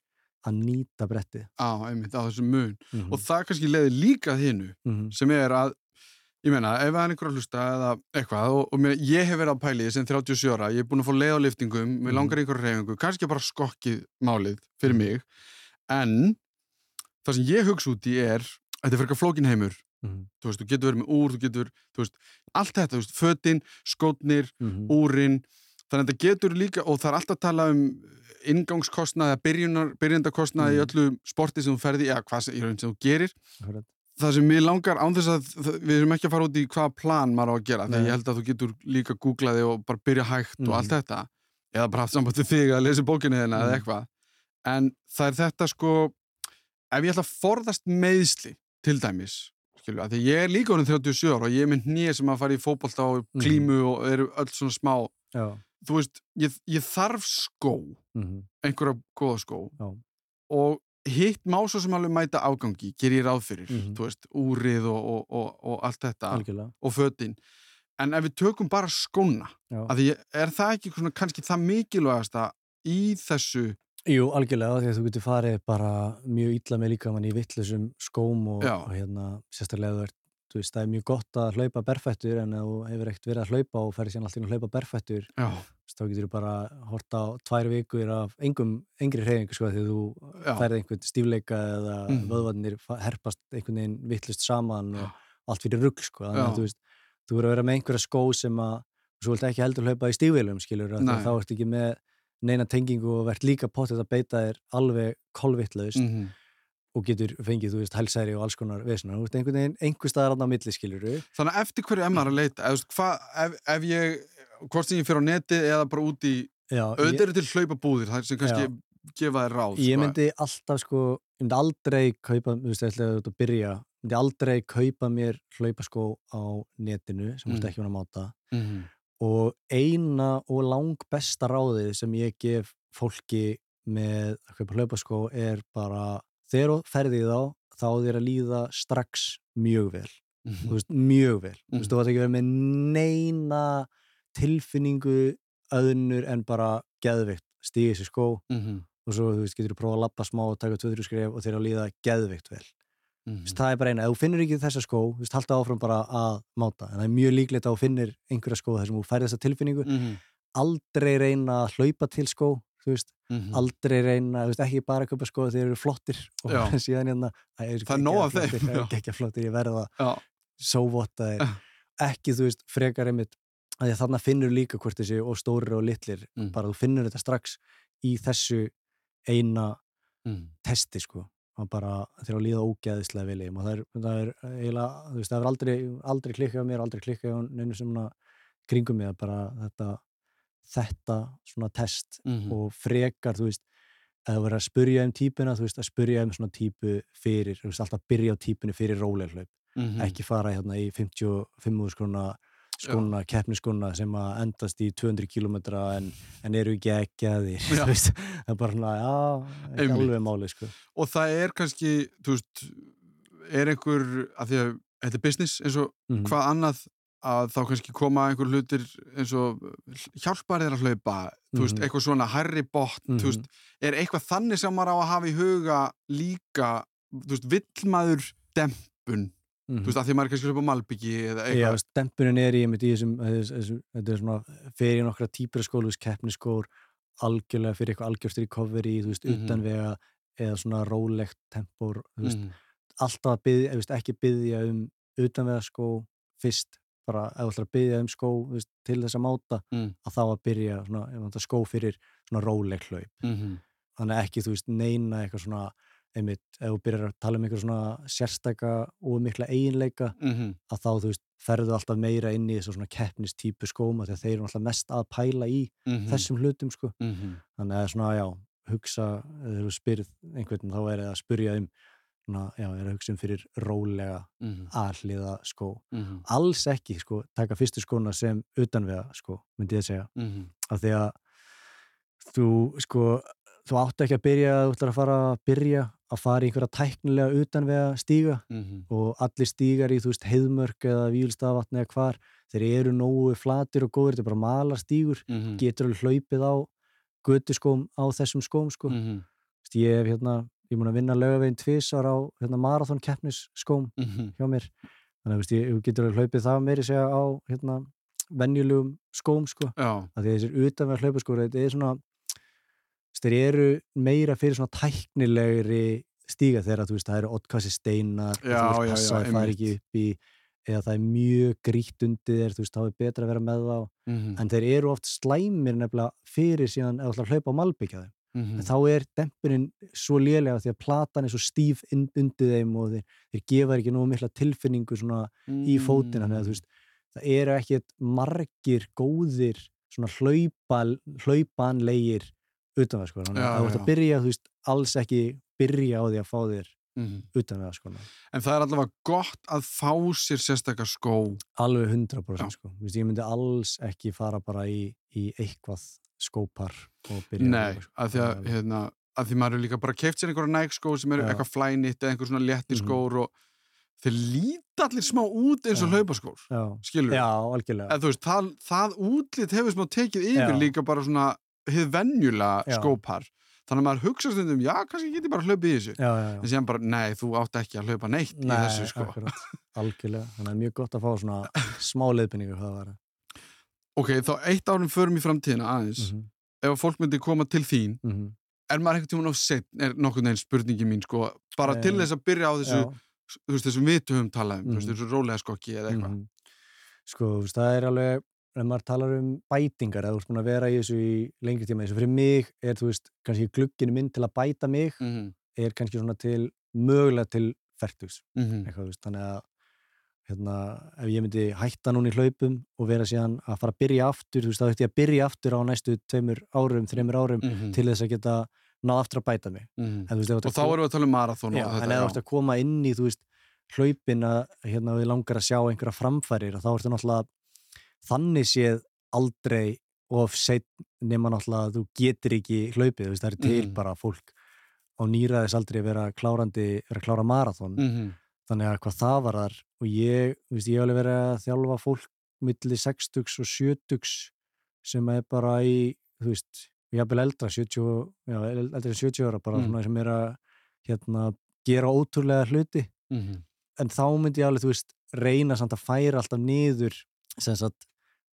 að nýta brettið Á, einmitt, á mm og það kannski leiði líka að hinu -hmm. sem er að ég meina, ef það er einhver að hlusta eða eitthvað og, og meina, ég hef verið á pæli sem 37 ára, ég er búin að fá leið á liftingum við Mhm. langar í einhverju reyfingu, kannski bara skokkið málið fyrir Mhm. mig en það sem ég hugsa út í er þetta er fyrir flókin heimur Mm þú veist, þú getur verið með úr, þú getur þú veist, allt þetta, þú veist, fötin, skótnir -hmm. úrin, þannig að þetta getur líka og það er alltaf að tala um ingangskostnað eða byrjunar, byrjundakostnað í Mhm. öllu sporti sem þú ferði, eða hvað sem þú gerir það sem mér langar án þess að við erum ekki að fara út í hvaða plan maður á að gera, Nei. ég held að þú getur líka googlaði og bara byrja hægt og Mhm. allt þetta eða bara haft samband við þig að lesa bókinu þeirna eða Mhm. eitthvað en það er þetta sko ef ég ætla að forðast meðsli til dæmis skilju, því ég er líka orðin 37 ára og ég er með hnið sem að fara í fótbolta og Mhm. klímu og eru öll svona smá Já þú veist, ég, ég þarf skó mm einhverja góða skó Já. og hitt má svo sem alveg mæta afgangi ger ég ráð fyrir, Mhm. þú veist, úrið og, og, og, og allt þetta Algjörlega. og fötin, en ef við tökum bara skóna, að því er það ekki svona, kannski það mikilvægasta í þessu? Jú, algjörlega, því að þú getur farið bara mjög illa með líka mann í vittlusum skóm og, og hérna sérstaklega þú ert, veist, það er mjög gott að hlaupa berfættur en ef þú hefur ekkert verið að hlaupa og ferði síðan alltaf inn að hlaupa berfættur þá getur þú bara hort á tvær vikur af engum, engri hreyfingu sko að þú færið einhvern stífleika eða mm. vöðvarnir herpast einhvern veginn vittlust saman Já. og allt fyrir rugg sko þannig að þú veist, þú verður að vera með einhverja skó sem að svo vilt ekki heldur hlaupa í stífveilum skilur þá ertu ekki með neina tengingu og verðt líka potið að beita þér alveg kolvittlaust mhm, og getur fengið, þú veist, hælsæri og alls konar vesuna, þú veist, einhvern veginn, einhver staðar annað á milli skilur Þannig að eftir hverju er maður að leita? Eða, þú veist, hva, ef, ef ég, hvort sem ég fyrir á neti eða bara út í, Já, ég, eru til hlaupabúðir, það sem kannski gefa þér ráð. ég sko. myndi alltaf sko, ég myndi aldrei kaupa, þú veist, ætlaði að byrja myndi aldrei kaupa mér hlaupaskó á netinu sem þú veist Mm. ekki vera að máta Mhm, og eina og lang besta ráðið sem ég gef fólki með að kaupa hlaupaskó er bara þegar þú ferði þá þá þér að líða strax mjög vel. Mhm, þú veist, mjög vel. Mhm. veist, þú ætti ekki verið með neina tilfinningu öðnur en bara geðvikt stíði sér skó mhm, og svo þú veist, getur þú prófa að lappa smá og taka 2-3 skref og þeir að líða geðvikt vel. Mhm. Veist, það er bara eina, ef þú finnur ekki þessa skó þú veist, halda áfram bara að máta. En það er mjög líklegt að þú finnir einhverja skó þar sem þú færi þessa tilfinningu. Mhm, aldrei reyna að hlaupa til skó þú veist, mhm. aldrei reyna veist, ekki bara að köpa skó þegar þeir eru flottir og Já. síðan hérna Það er nóg af þeim, já. geggja flottir, ég verða það er ekki, þú veist, frekar einmitt að því að þarna finnur líka hvort þessi og stórir og litlir, Mm. bara þú finnur þetta strax í þessu eina mhm, testi sko og bara þegar að líða í þeim og það er, það er eiginlega, þú veist, það er aldrei, aldrei klikkað mér, aldrei klikkað á neinu sem kringum mig að bara þetta þetta svona test mhm. og frekar, þú veist að það verður að spurja um típuna, þú veist, að spurja um svona típu fyrir, þú veist, alltaf byrja á típunni fyrir róleglaup, Mhm. ekki fara hérna í 55 skrona skona, keppniskona sem að endast í 200 km en, en eru ekki ekki að því Já. það er bara svona, já, ekki Einmitt. alveg máli sko. Og það er kannski, þú veist, er einhver, að því að þetta er business eins og Mhm. hvað annað að þá kannski koma einhver hlutir eins og hjálpar þér að hlaupa, þú veist, Mhm. eitthvað svona herri bótt, þú Mhm. veist, er eitthvað þannig sem maður á að hafa í huga líka, þú veist, vill maður dempun, Mhm. þú veist, að því maður er kannski á malbyggi eða Já, eitthvað. stempunin er í, einmitt í þessum, þetta er svona fyrir nokkra típur skólu, keppniskór algjörlega fyrir eitthvað algjörst recovery, þú veist, Mhm. utanvega eða svona rólegt tempór, þú veist, Mhm. alltaf að byggja, þú veist, ekki byggja um utanvega skó fyrst, bara ef þú ætlar að byggja um skó veist, til þess að máta, Mm. að þá að byrja svona, skó fyrir svona róleg hlaup Mhm. þannig að ekki, þú veist, neina eitthvað svona einmitt, ef þú byrjar að tala um eitthvað svona sérstaka og mikla eiginleika Mhm. að þá, þú veist, ferðu alltaf meira inn í þessu svona keppnistípu skóma þegar þeir eru alltaf mest að pæla í Mhm. þessum hlutum, sko. Mhm. Þannig að svona, já, hugsa, þegar þú spyrð einhvern, þá er það að spyrja um svona, já, er að hugsa um fyrir rólega Mhm. aðliða skó. Mhm. Alls ekki, sko, taka fyrstu skóna sem utanvega, sko, myndi ég segja. Mhm. Af því að þú, sko, þú átt ekki að byrja, þú ætlar að fara að byrja að fara í einhverja tæknilega utanvega stíga Mhm. og allir stígar í, þú veist, heiðmörk eða výlstafatni eða hvar, þeir eru nógu flatir og góður, þetta er bara malar stígur Mhm. getur alveg hlaupið á götuskóm á þessum skóm, sko Mhm. Ég hef hérna, ég múin að vinna lögaveginn tvisar á hérna, marathon keppnisskóm Mhm. hjá mér, þannig að veist, ég, ég getur alveg hlaupið það meiri segja á hérna, venjulegum skóm, sko. Að því að þessir utanverð hlaupaskóra þetta er svona þeir eru meira fyrir svona tæknilegri stíga þegar þú veist það eru ottkassi steinar að það er ekki upp í eða það er mjög grýtt undir þér þú veist þá er betra að vera með þá. Mhm. en þeir eru oft slæmir nefnilega fyrir síðan að hlaupa á malbyggja þeim Mhm. en þá er dempunin svo lélega því að platan er svo stíf undir þeim og þeir, þeir gefa ekki nógu mikla tilfinningu svona í fótina þannig að þú veist, það eru ekkert margir góðir svona hlaupa, hlaupanlegir utanvega sko, þannig að þú ert að byrja þú veist, alls ekki byrja á því að fá þér Mhm. utanvega sko, En það er allavega gott að fá sér sérstakar skó. alveg 100% Já. sko, þú veist, ég myndi alls ekki fara bara í, í eitthvað skópar og byrja Nei, að því að, hérna, að því maður er líka bara keift sér einhverja næg skó sem eru Já. eitthvað flænitt eða einhver svona létti Mhm. skór og þeir líta allir smá út eins og Já. hlaupaskór, já, skilur já, algjörlega þú veist, það, það útlit hefur smá tekið yfir líka bara svona Já. skópar þannig að maður hugsa stundum, já, kannski get ég bara hlaupið í þessu já, já, já. en síðan bara, nei, þú átt ekki að hlaupa neitt í Nei, þessu, sko akkurat, algjörlega þannig að það er mjög gott að fá svona smá var ok, þá eitt árum förum í framtíðina aðeins mm ef að fólk myndi koma til þín -hmm. er maður einhvern tímann á set, er nokkurn veginn spurningi mín, sko, bara til Eh, þess að byrja á þessu, já, þú veist, þessum við höfum talað um, veist, Mhm. þessu rólega skokki eða eitthvað mhm. sko, þú veist, það er alveg ef maður talar um bætingar eða þú búin að vera í þessu í lengri tíma og fyrir mig er, þú veist, kannski glugginu minn til að bæta mig mm er kannski svona til mögulega til færtugs -hmm. eitthvað, þú veist, þannig að hérna, ef ég myndi hætta núna í hlaupum og vera síðan að fara að byrja aftur þú veist, þá ætti ég að byrja aftur á næstu tveimur árum, þreimur árum Mm til þess að geta náð aftur að bæta mig -hmm. en, veist, og þá erum við að tala um marathón já, og en þetta, ef þú ert að koma inn í þú veist, hlaupin að hérna, við langar að sjá einhverja framfærir og þá ertu náttúrulega þannig séð aldrei of seitt nema náttúrulega að þú getur ekki hlaupið, þú veist, það er til Mhm. bara fólk á nýraðis aldrei vera klárandi, vera klára marathón mm -hmm. Þannig að hvað það var þar og ég, þú veist, ég hef alveg verið að þjálfa fólk milli 60 og 70 sem er bara í þú veist, ég hef vel eldra 70, já, eldra en 70 ára bara Mm. svona sem er að hérna, gera ótrúlega hluti Mhm. en þá myndi ég alveg, þú veist, reyna samt að færa alltaf niður sagt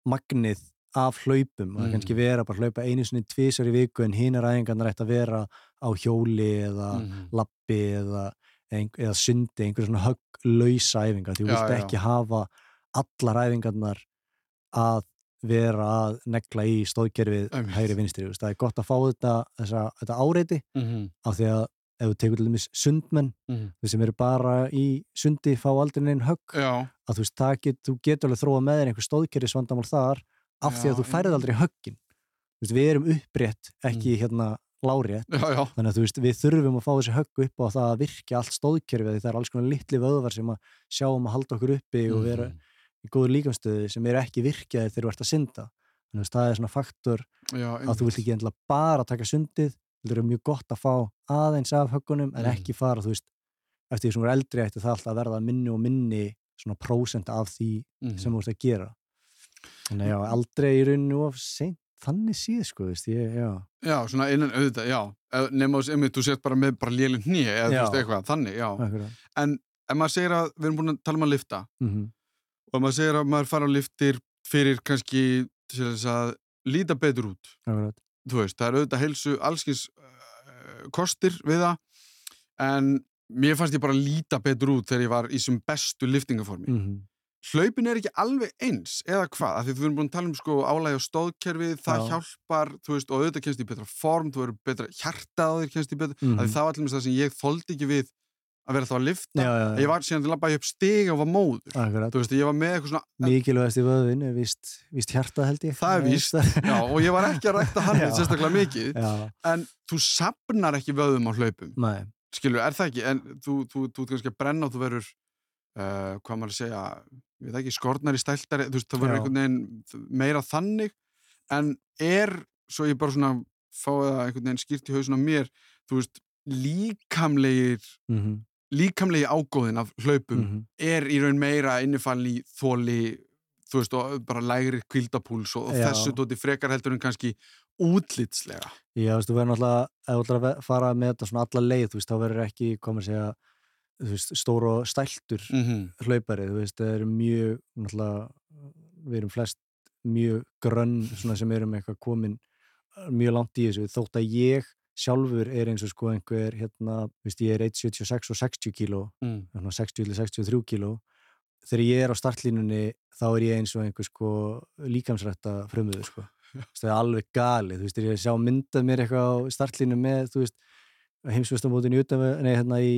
magnið af hlaupum og Mm. kannski vera bara hlaupa einu sinni tvisar í viku en hinar æfingarnar ætti að vera á hjóli eða Mhm. lappi eða, eða sundi, einhverja svona högglausa æfingar því þú vilt ekki hafa allar æfingarnar að vera að negla í stóðgerfið Einmitt. hægri vinstri, þú veist, það er gott að fá þetta, þessa, þetta áreiti Mhm. af því að ef þú tekur til dæmis sundmenn Mhm. þeir sem eru bara í sundi fá aldrei neinn högg já, að þú veist, get, þú getur alveg þróa með þér einhver stóðkerfisvandamál þar af því Já, að þú færið aldrei höggin við erum upprétt, ekki hérna já þannig að þú veist, við þurfum að fá þessi högg upp á það að virkja allt stóðkerfið það er alls konar litli vöðvar sem að sjá um að halda okkur uppi og vera Mhm. í góður líkamstöðu sem eru ekki virkjaði þegar þú ert að synda þannig að það er svona faktor Já, að þú vilt ekki endilega bara taka sundið það er mjög gott að fá aðeins af höggunum en Mhm. ekki fara, þú veist eftir því sem þú er eldri ætti það alltaf að verða minni og minni svona prósent af því Mhm. sem þú ert að gera þannig að aldrei í rauninu of seint þannig síð, sko, veist ég, já. Já, svona innan auðvitað, já. Nema þú einmitt, þú sért bara með bara lélinn hné eða þú veist eitthvað, þannig, já. Akkurat. En ef maður segir að, við erum búin að tala um að lifta mm og maður segir að maður fara á liftir fyrir kannski til þess að líta betur út. Akkurat, þú veist, það er auðvitað heilsu allskins uh, kostir við það. En mér fannst ég bara líta betur út þegar ég var í sem bestu liftingaformi mm hlaupin er ekki alveg eins eða hvað, af því við erum búin að tala um sko álægi og stóðkerfi, það Já. hjálpar þú veist, og auðvitað kemst í betra form þú verður betra hjarta á þér kemst í betra Mhm. af því það var allir það sem ég þoldi ekki við að vera alltaf að lifta já, já, ég var síðan til að labba upp stiga og var móður. Akkurat. Þú veist, ég var með eitthvað svona mikilvægast í vöðvin er víst, víst hjarta held ég. Það er víst. já, og ég var ekki að rækta hann Já. sérstaklega mikið, en þú sapnar ekki vöðum á hlaupum. Nei, skilur, er það ekki, en þú, þú, þú, þú kannski að brenna og þú verður uh, hvað maður að segja, ég veit ekki skornar í stæltari, þú veist, það Já. einhvern veginn meira þannig, en er svo ég bara svona fáið það einhvern veginn skýrt í hausuna mér þú veist, líkamlegir mm líkamlegi ágóðin af hlaupum -hmm. er í raun meira innifalli í þóli, þú veist, og bara lægri kvildapúls og, og þessu tóti frekar heldur en kannski útlitslega Já, þú veist, þú verður náttúrulega, að fara með þetta svona alla leið, þú veist, þá verður ekki, komið að segja, veist, stór og stæltur mm -hmm. hlaupari, þú veist, það eru mjög, náttúrulega, við erum flest mjög grönn, svona sem erum eitthvað komin uh, mjög langt í þessu, þótt að ég sjálfur er eins og sko einhver, hérna, veist, ég er 1,76 og 60 kíló, mm. svona 60-63 kíló, þegar ég er á startlínunni, þá er ég eins og einhver sko líkamsrætta frumuður, sko. Það er alveg galið, þú veist, ég sjá myndað mér eitthvað á startlínu með, þú veist, heimsvöstamótin í hérna í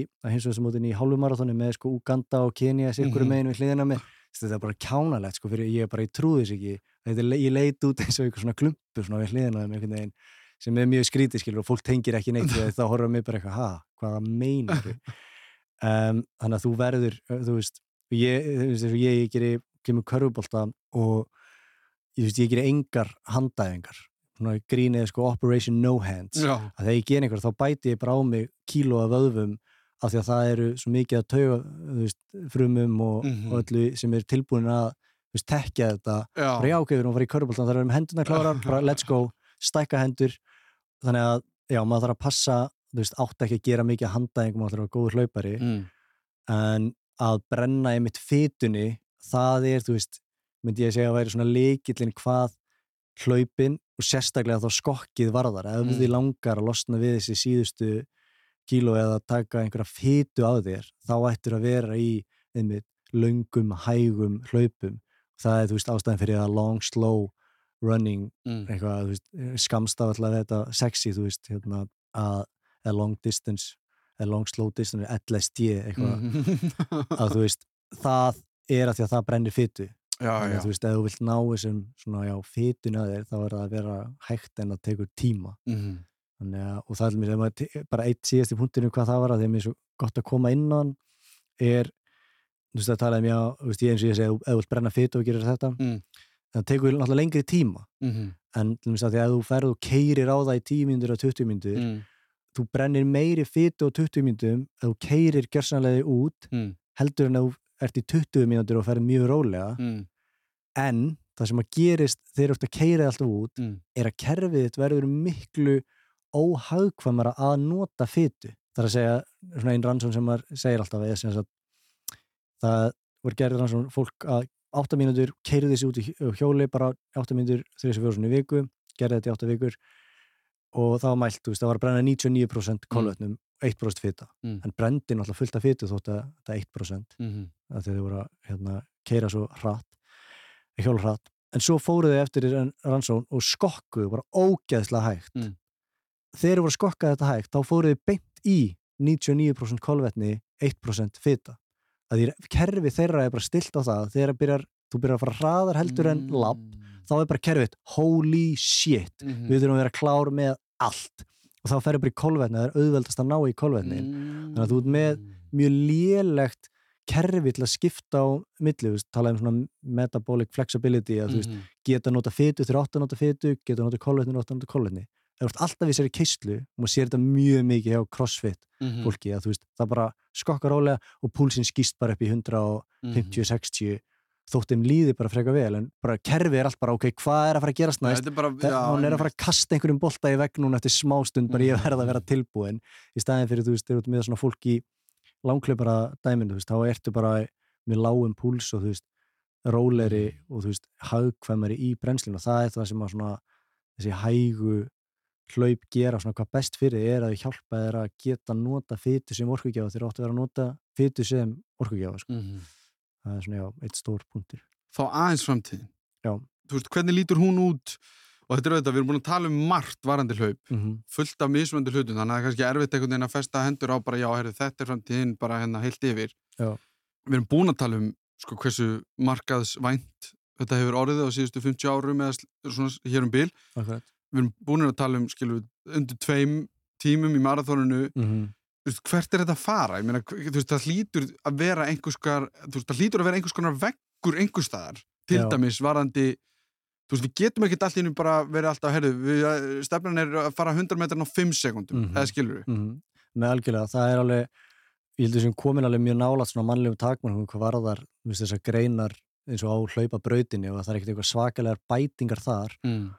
í hálfumarathoni með sko Uganda og Kenya sirkurum Mhm. meginn við hliðina með þetta er bara kjánalegt sko fyrir ég er bara, trúi þess ekki. Þetta er, ég leit út eins og einhver svona klumpu svona við hliðina með einhvern veginn sem er mjög skrítið skilur og fólk tengir ekki neitt þá horfum mig bara eitthvað, ha, hvaða meinar um, þannig að þú verður þú veist, ég, þú veist, ég, ég geri, kemur körfubólta og ég, veist, ég geri engar handæðingar grínið sko Operation No Hands. Já, að þegar ég gera einhver þá bæti ég bara á mig kíló af vöðvum af því að það eru svo mikið að tauga frumum og, Mhm. og öllu sem er tilbúin að veist, tekja þetta. Ok, við erum að fara í körbóltan, það erum hendurna klárar bara let's go, stækka hendur. Þannig að já, maður þarf að passa veist, átt ekki að gera mikið handæðingum maður þarf að vera góður hlaupari. Mm. en að brenna einmitt fytunni, það er, þú veist myndi ég segja að væri svona leikillin hvað hlaupin og sérstaklega þá skokkið varðar ef Mm. þið langar að losna við þessi síðustu kíló eða taka einhverja fytu á þér, þá ættir að vera í einmitt löngum, hægum hlaupum. Það er, þú veist, ástæðan fyrir að long, slow running, Mm. eitthvað, veist, skamstaf alltaf þetta sexy, þú veist, hérna, að a long distance, a long, slow distance, LSD, eitthvað, Mm. að þú veist, það er að því að það brennir fytu. Já, Þannig að þú veist, ef þú vilt ná þessum svona, já, fytun að þér, þá er það að vera hægt en að tekur tíma. mm. Þannig að, og það er mér, bara eitt síðast í punktinu hvað það var að að mér er svo gott að koma inn á hann er, þú veist, það talaði mér á, þú veist, ég eins og ég segi, ef þú vilt brenna fytu og gerir þetta, Mm. það tekur náttúrulega lengri tíma, Mm. en til dæmis að að þú ferð og keirir á það í 10 mínútur og 20 mínútur, Mm. þú brennir meiri fytu og 20 mínútum ef þú keirir gjörsanlega út Mm. heldur en ef þú ert í 20 mínútur og ferð mjög rólega, Mm. en það sem að gerist þegar þú ert að keira alltaf út Mm. er að kerfið þitt verður miklu óhagkvæmara að nota fytu. Það er að segja, svona einn rannsón sem maður segir alltaf sem sagt, það voru gerðið rannsón fólk að 8 mínútur keirði þessi út í hjó- hjóli bara 8 mínútur 34 í viku, gerði þetta í 8 vikur og það var mælt, þú veist, það var að brenna 99% kolvetnum, 1% fyta Mm. en brendi náttúrulega fullt af fytu þótt að það er 1% Mm. Að þau voru að hérna, keira svo hratt hjóla hratt en svo fóruðu eftir rannsón og skokkuðu bara ógeðslega hægt Mm. þegar þau voru að skokka þetta hægt þá fóruðu beint í 99% kolvetni 1% fita að því kerfi þeirra er bara stilt á það þegar byrjar, þú byrjar að fara hraðar heldur en Mm. lapp, þá er bara kerfið holy shit, Mhm. við þurfum að vera klár með allt og þá ferur bara í kolvetni það er auðveldast að ná í kolvetni Mm. Þannig að þú ert með- mjög lélegt kerfi til að skipta á milli, þú veist, tala um svona metabolic flexibility, að þú veist, Mhm. geta nota fytu þegar átt að nota fytu, geta nota kolvetni þegar átt að nota kolvetni. Það er alltaf í sér í keislu og maður sér þetta mjög mikið hjá crossfit Mhm. fólki, að þú veist, það bara skokkar rólega og púlsinn skýst bara upp í 150-60 þótt þeim líði bara freka vel, en bara kerfi er allt bara, ok, hvað er að fara að gerast Já, næst? Þetta er bara, Það, já, hún er að fara að kasta einhverjum bolta í vegg núna eftir smástund, bara ég Mhm. verða að vera tilbúin í staðin fyrir, þú veist, þegar þú ert með svona fólk í langklaupara dæminu, þú veist, þá ertu bara með lágum púls og þú veist, róleri Mhm. og þú veist, hagkvæmari í brennslinu og það er það sem að svona þessi hægu hlaup gera svona hvað best fyrir er að hjálpa þér að geta nota fytu sem orkugjáfa þeir áttu að vera að nota fytu sem orkugjáfa, sko. Mhm. það er svona, já, eitt stór punktur Þá aðeins framtíðin. Já. Þú veist, hvernig lítur hún út? Og þetta er auðvitað, við erum búin að tala um margt varandi hlaup, mm -hmm. fullt af mismöndu hlutum, þannig að það er kannski erfitt einhvern veginn að festa hendur á bara, já, herri, þetta er framtíðin, bara hérna heilt yfir. Já. Við erum búin að tala um, sko, hversu markaðsvænt þetta hefur orðið á síðustu 50 árum eða svona hér um bil. Akkurat Við erum búin að tala um, skilur, undir tveim tímum í marathónunu mm -hmm. hvert er þetta að fara? Meina, veist, það hlýtur að vera einhvers konar veggur einhvers staðar, til Já. dæmis varandi, þú veist, við getum ekkert í einu bara verið alltaf, herru, við, stefnan er að fara 100 metran á 5 sekundum, Mhm. eða skilur við? mm með algjörlega, það er alveg ég heldur sem komin alveg mjög nálat svona mannlegum takmörnum hvað varðar þú veist, þessar greinar eins og á hlaupa brautinni og það er ekkert eitthvað svakalegar bætingar þar Mm.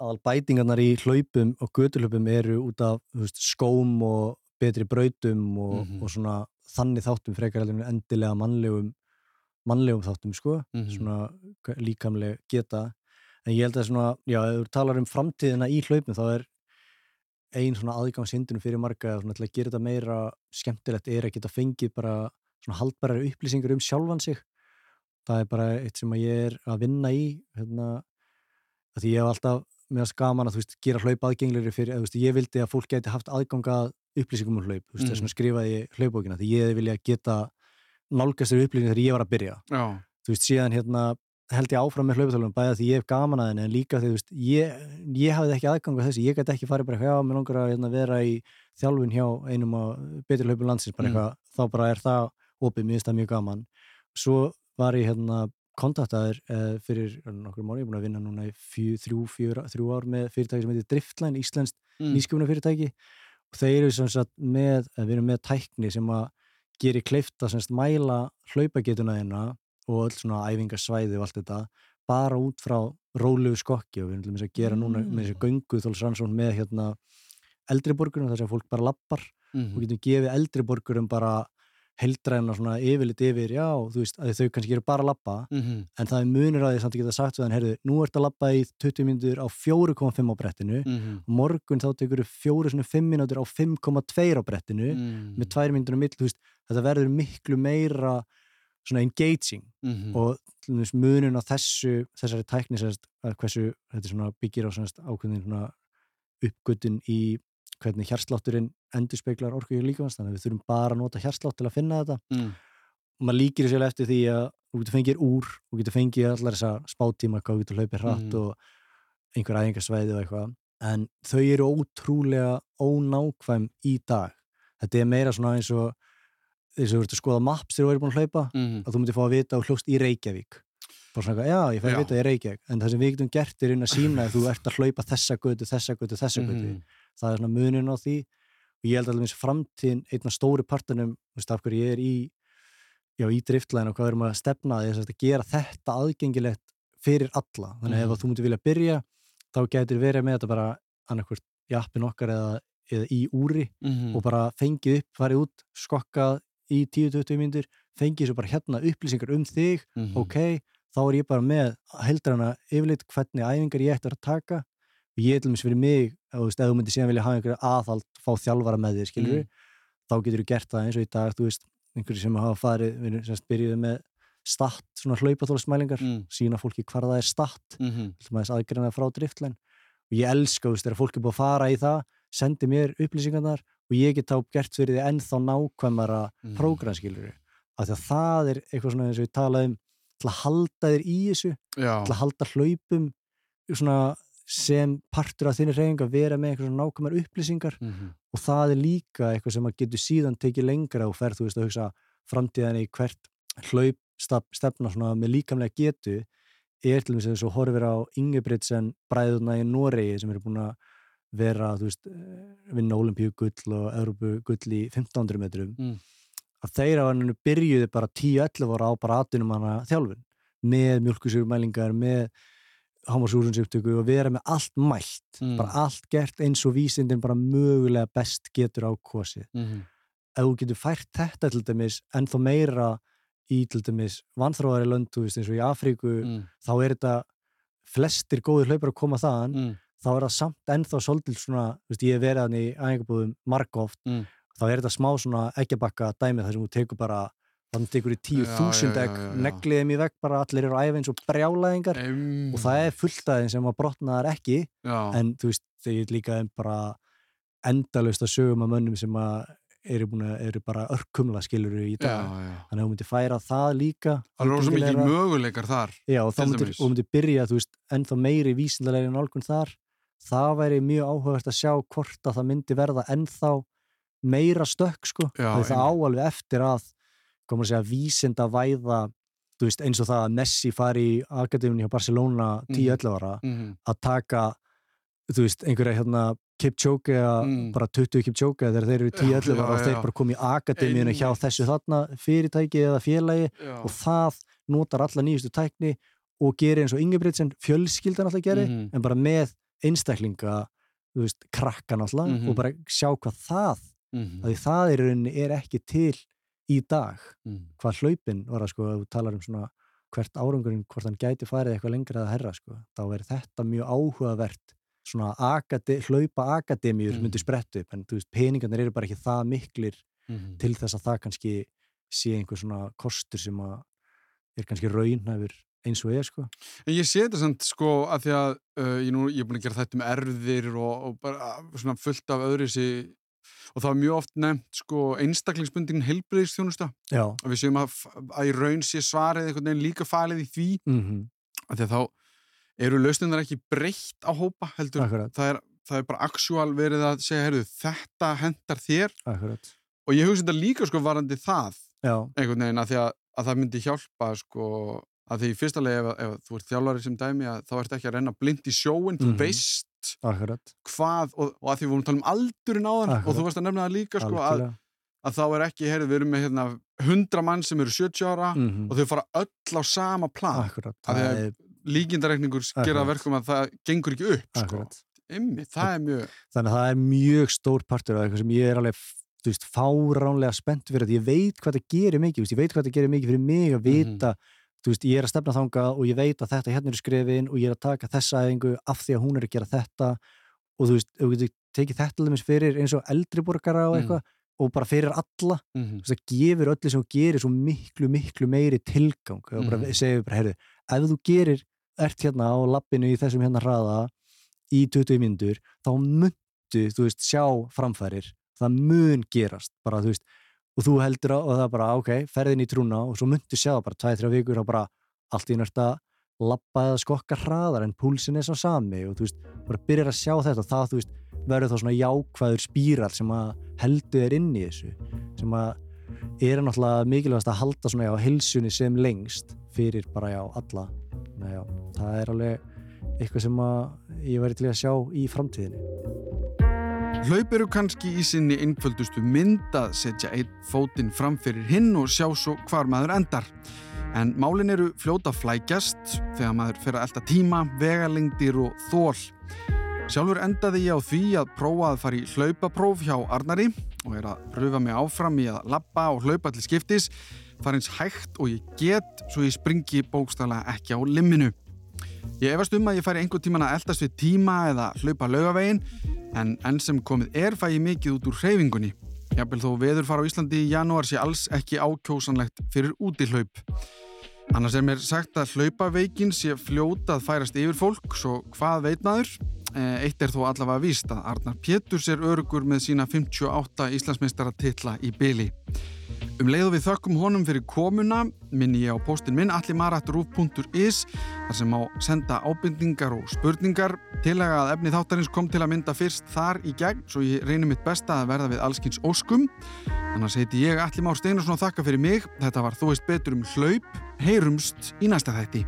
aðal bætingarnar í hlaupum og götulhlaupum eru út af þú veist, skóm og betri brautum og, Mhm. og svona þannig þáttum frekar endilega mannlegum mannlegum þáttum sko Mhm. svona líkamleg geta en ég held að svona, já, ef þú talar um framtíðina í hlaupum þá er ein svona aðgangshindun fyrir marga svona, til að gera þetta meira skemmtilegt er að geta fengið bara svona haldbærar upplýsingar um sjálfan sig. Það er bara eitt sem að ég er að vinna í hérna, að því ég hef alltaf meðast gaman að þú veist, gera hlaup aðgengleri fyrir, að, þú veist, ég vildi að fólk geti haft aðgang að upplýsingum um hlaup, þú veist, Mm. þess vegna skrifaði hlaupbókina, því ég vilja geta nálgast þér upplýsingar þegar ég var að byrja. Já, þú veist, síðan hérna held ég áfram með hlaupatölunum, bæða því ég hef gaman að henni en líka því, veist, ég, ég hafði ekki aðgang að þessi, ég gæti ekki farið bara, já, mér langar að hérna, vera í þjálfun hjá einum á betri hlaupum landsins, bara Mm. eitthvað, þá bara er það opið, mér finnst það mjög gaman svo var ég hérna kontaktaður eh, fyrir nokkur mánu, ég er búin að vinna núna í fjö, þrjú, fjör, þrjú ár með fyrirtæki sem heitir Driftline, Íslenskt mm. nýskjöfuna fyrirtæki og þeir eru sem sagt með, eh, við erum með tækni sem að geri kleift að semst mæla hlaupagetuna þeirna og öll svona æfingarsvæði og allt þetta bara út frá rólegu skokki og við erum að gera núna Mm. með þessi göngu þólsrannsón með hérna eldri borgurum þar sem fólk bara lappar mm og getum gefið eldri borgurum bara heldræna svona yfirlit yfir, já, þú veist, að þau kannski eru bara að lappa -hmm. en það er munur að því samt að geta sagt hann, heyrðu, nú ert að lappa í 20 mínútur á 4,5 á brettinu -hmm. og morgun þá tekur þú 4,5 mínútur á 5,2 á brettinu Mm. með 2 mínútur á mill, þú veist, þetta verður miklu meira svona engaging -hmm. og munun á þessu þessari tækni sérst, að hversu þetta byggir á ákveðin svona uppgötun í hvernig hjarslátturinn endur speiklar orku í líkavans þannig að við þurfum bara að nota hjarslátt til að finna þetta mm. og maður líkir sér eftir því að þú getur fengið úr, þú getur fengið allar þessa spátíma, hvað þú getur hlaupið hratt Mhm. og einhver æfingarsvæði og eitthvað en þau eru ótrúlega ónákvæm í dag þetta er meira svona eins og eins og þú ert að skoða maps þegar þú eru búin að hlaupa Mm. að þú myndir fá að vita og hljóst í Reykjavík bara svona, eitthvað, já, ég fæ að vita í Reykjavík en það sem við getum gert er inn að sína að þú ert að hlaupa þessa götu, þessa götu, þessa götu Mhm. það er svona munin á því og ég held alveg eins framtíðin einn af stóri partunum, þú veist af hverju ég er í já, í driftlæðin og hvað erum að stefna að, að gera þetta aðgengilegt fyrir alla, þannig að Mhm. ef þú myndir vilja í appin okkar eða, eða í úri Mhm. og bara fengið upp, farið út skokkað í 10-20 mínútur fengið svo bara hérna upplýsingar um þig Mhm. ok, þá er ég bara með heldrana yfirleitt hvernig æfingar ég ætti að taka og ég er til dæmis fyrir mig ef þú myndir síðan vilja hafa einhverja aðhald fá þjálfara með þér, skilur Mm. þá getur þú gert það eins og í dag, þú veist einhverju sem hafa farið, við erum semst byrjuð með stat, svona hlaupaþólasmælingar Mm. sína fólki hvar það er stat til maður þess aðgreina frá driftlæn og ég elska, þú veist, þegar fólk er búið að fara í það sendi mér upplýsingarnar og ég get þá gert fyrir því ennþá nákvæmara Mm. prógram, skilur af því að það er eitthvað svona eins og ég talaði um til að halda þér í þessu Já. til að halda hlaupum svona sem partur af þinni reyning að vera með eitthvað svona nákvæmar upplýsingar Mhm. og það er líka eitthvað sem að getur síðan tekið lengra og fer, þú veist, að hugsa framtíðan í hvert hlaup stefna svona með líkamlega getu er til þess að horfir á Ingebrigtsen bræðuna í Noregi sem eru búin að vera, þú veist, eh, vinna olimpíu gull og Európu gull í 1500 metrum Mm. að þeir á hann byrjuði bara 10-11 ára á bara atunum hana þjálfun með mjölkusugumælingar, með hámasúrunnsuptöku og vera með allt mælt Mm. bara allt gert eins og vísindin bara mögulega best getur á kosið Mhm. ef þú getur fært þetta til dæmis ennþá meira í til dæmis vanþróðari lönd, þú veist eins og í Afríku Mm. þá er þetta flestir góður hlaupar að koma þaðan Mm. Þá er það samt ennþá svolítil svona veist, ég hef verið hann í æfingabúðum margóft Mm. þá er þetta smá svona eggjabakka dæmi þar sem þú tekur bara þannig tekur í tíu Já, þúsund já, egg já, já, já. neglið þeim í vegg bara allir eru eins og brjálæðingar Em, og það er fullt aðeins sem að brotna þar ekki já. en þú veist, þegar ég líka um bara endalaust að sögum að mönnum sem að eru, búin að, eru bara örkumla skiluru í já, dag já. þannig að þú myndir færa það líka Það er rosa mikið möguleikar þar Já, og þá myndir, myndir byrja, þú veist, ennþá meiri vísindalegri nálgun þar það væri mjög áhugavert að sjá hvort að það myndi verða ennþá meira stökk, sko Já, það á alveg eftir að koma að segja, vísinda væða þú veist, eins og það að Messi fari í akademinu hjá Barcelona 10-11 ára Mhm. að taka veist, einhverja hérna Kipchoge Mm. bara 20 Kipchoge þegar þeir eru í 10-11 Já, ára og þeir bara komi í akademíuna hjá þessu þarna fyrirtæki eða félagi Já. og það notar alla nýjustu tækni og gerir eins og Ingebrigtsen fjölskyldan alltaf gerir, Mhm. en bara með einstaklinga, veist, krakkan alltaf Mhm. og bara sjá hvað það Mhm. að því það er, rauninni er ekki til í dag, Mhm. hvað hlaupin var að sko, ef þú talar um svona hvert árangurinn, hvort hann gæti farið eitthvað lengra eða herra, sko, þá er þetta mjög áhugavert svona akade, hlaupa akademíur Mhm. myndi sprettu upp, en veist, peningarnir eru bara ekki það miklir Mhm. til þess að það kannski sé einhver svona kostur sem að er kannski raunhæfur eins og er sko. En ég sé þetta samt sko að því að uh, ég, nú, ég er búin að gera þetta með erðir og, og bara svona fullt af öðru og það er mjög oft nefnt sko einstaklingsbundin heilbreyðistjónusta Já. að við séum að, að í raun sé svarið einhvern veginn líka falið í því Mm að því að þá eru lausnindar ekki breytt á hópa heldur það er, það er bara actual verið að segja heyrðu, þetta hendar þér Akkurat. og ég hugsa þetta líka sko varandi það Já. einhvern veginn að því að, að það myndi hjálpa sko að því fyrsta leið ef, ef þú ert þjálfari sem dæmi að þá ert ekki að renna blind í sjóin, þú Mhm. veist Akkurat. hvað og, og að því við vorum að tala um aldurinn á þann og Akkurat. þú varst að nefna það líka sko að, að þá er ekki, heyrðu, við erum með hérna hundra mann sem eru 70 ára Mhm. og þau fara öll á sama plan Akkurat. Af því að líkindareikningur gera verkum að það gengur ekki upp sko. Ymmi, það er mjög þannig að það er mjög stór partur af eitthvað sem ég er alveg þú veist, fáránlega spennt fyrir þetta ég veit hvað það gerir mikið, ég veit hvað það gerir mikið fyrir mig að vita, þú veist, ég er að stefna þanga og ég veit að þetta hérna er skrifin og ég er að taka þessa æfingu af því að hún er að gera þetta. Og þú veist, þú getur tekið þetta lemmis fyrir eins og eldri borgara og eitthvað og bara fyrir alla, mm þú veist, það gefur öllu sem þú gerir svo miklu, miklu meiri tilgang. Og bara Mhm. segir bara, heyrðu, ef þú gerir ert hérna á lappinu í þessum hérna hraða í 20 mínútur þá myndu, þú veist, sjá framfærir, það mun gerast. Bara, þú veist, og þú heldur á það bara, ok, ferðin í trúna og svo myndu sjá bara 2-3 vikur og bara allt í nörsta lappa eða skokka hraðar en púlsin er svo sami. Og þú veist, bara byrjar að sjá þetta og það, þú veist, verður þá svona jákvæður spíral sem að heldur þér inn í þessu sem að er náttúrulega mikilvægast að halda svona já, hilsunni sem lengst fyrir bara já, alla. Nei, já, það er alveg eitthvað sem að ég væri til að sjá í framtíðinni Hlaup eru kannski í sinni einföldustu mynd að setja einn fótinn fram fyrir hinn og sjá svo hvar maður endar. En málin eru fljóta flækjast þegar maður fer að elda tíma, vegalengdir og þól. Sjálfur endaði ég á því að prófa að fara í hlaupapróf hjá Arnari og er að pröfa mig áfram í að lappa og hlaupa til skiptis, fara eins hægt og ég get svo ég springi bókstala ekki á limminu. Ég efast um að ég færi einhver tíman að eldast við tíma eða hlaupa laugavegin en enn sem komið er fæ ég mikið út úr hreyfingunni. Jafnvel þó veður fara á Íslandi í janúar sé alls ekki ákjósanlegt fyrir útihlaup. Annars er mér sagt að hlaupaveikin sé fljóta að færast yfir fólk, svo hvað veit maður? Eh, Eitt er þó allavega víst að Arnar Péturs er örugur með sína 58 Íslandsmeistara titla í byli. Um leiðu við þökkum honum fyrir komuna minni ég á postin minn allimarat.ruf.is þar sem á senda ábyrningar og spurningar. Tilaga að efni þáttarins kom til að mynda fyrst þar í gegn svo ég reynir mitt besta að verða við allskins óskum. Annars heiti ég Allimár Steinarsson og þakka fyrir mig. Þetta var Þú veist betur um hlaup. Heyrumst í næsta þætti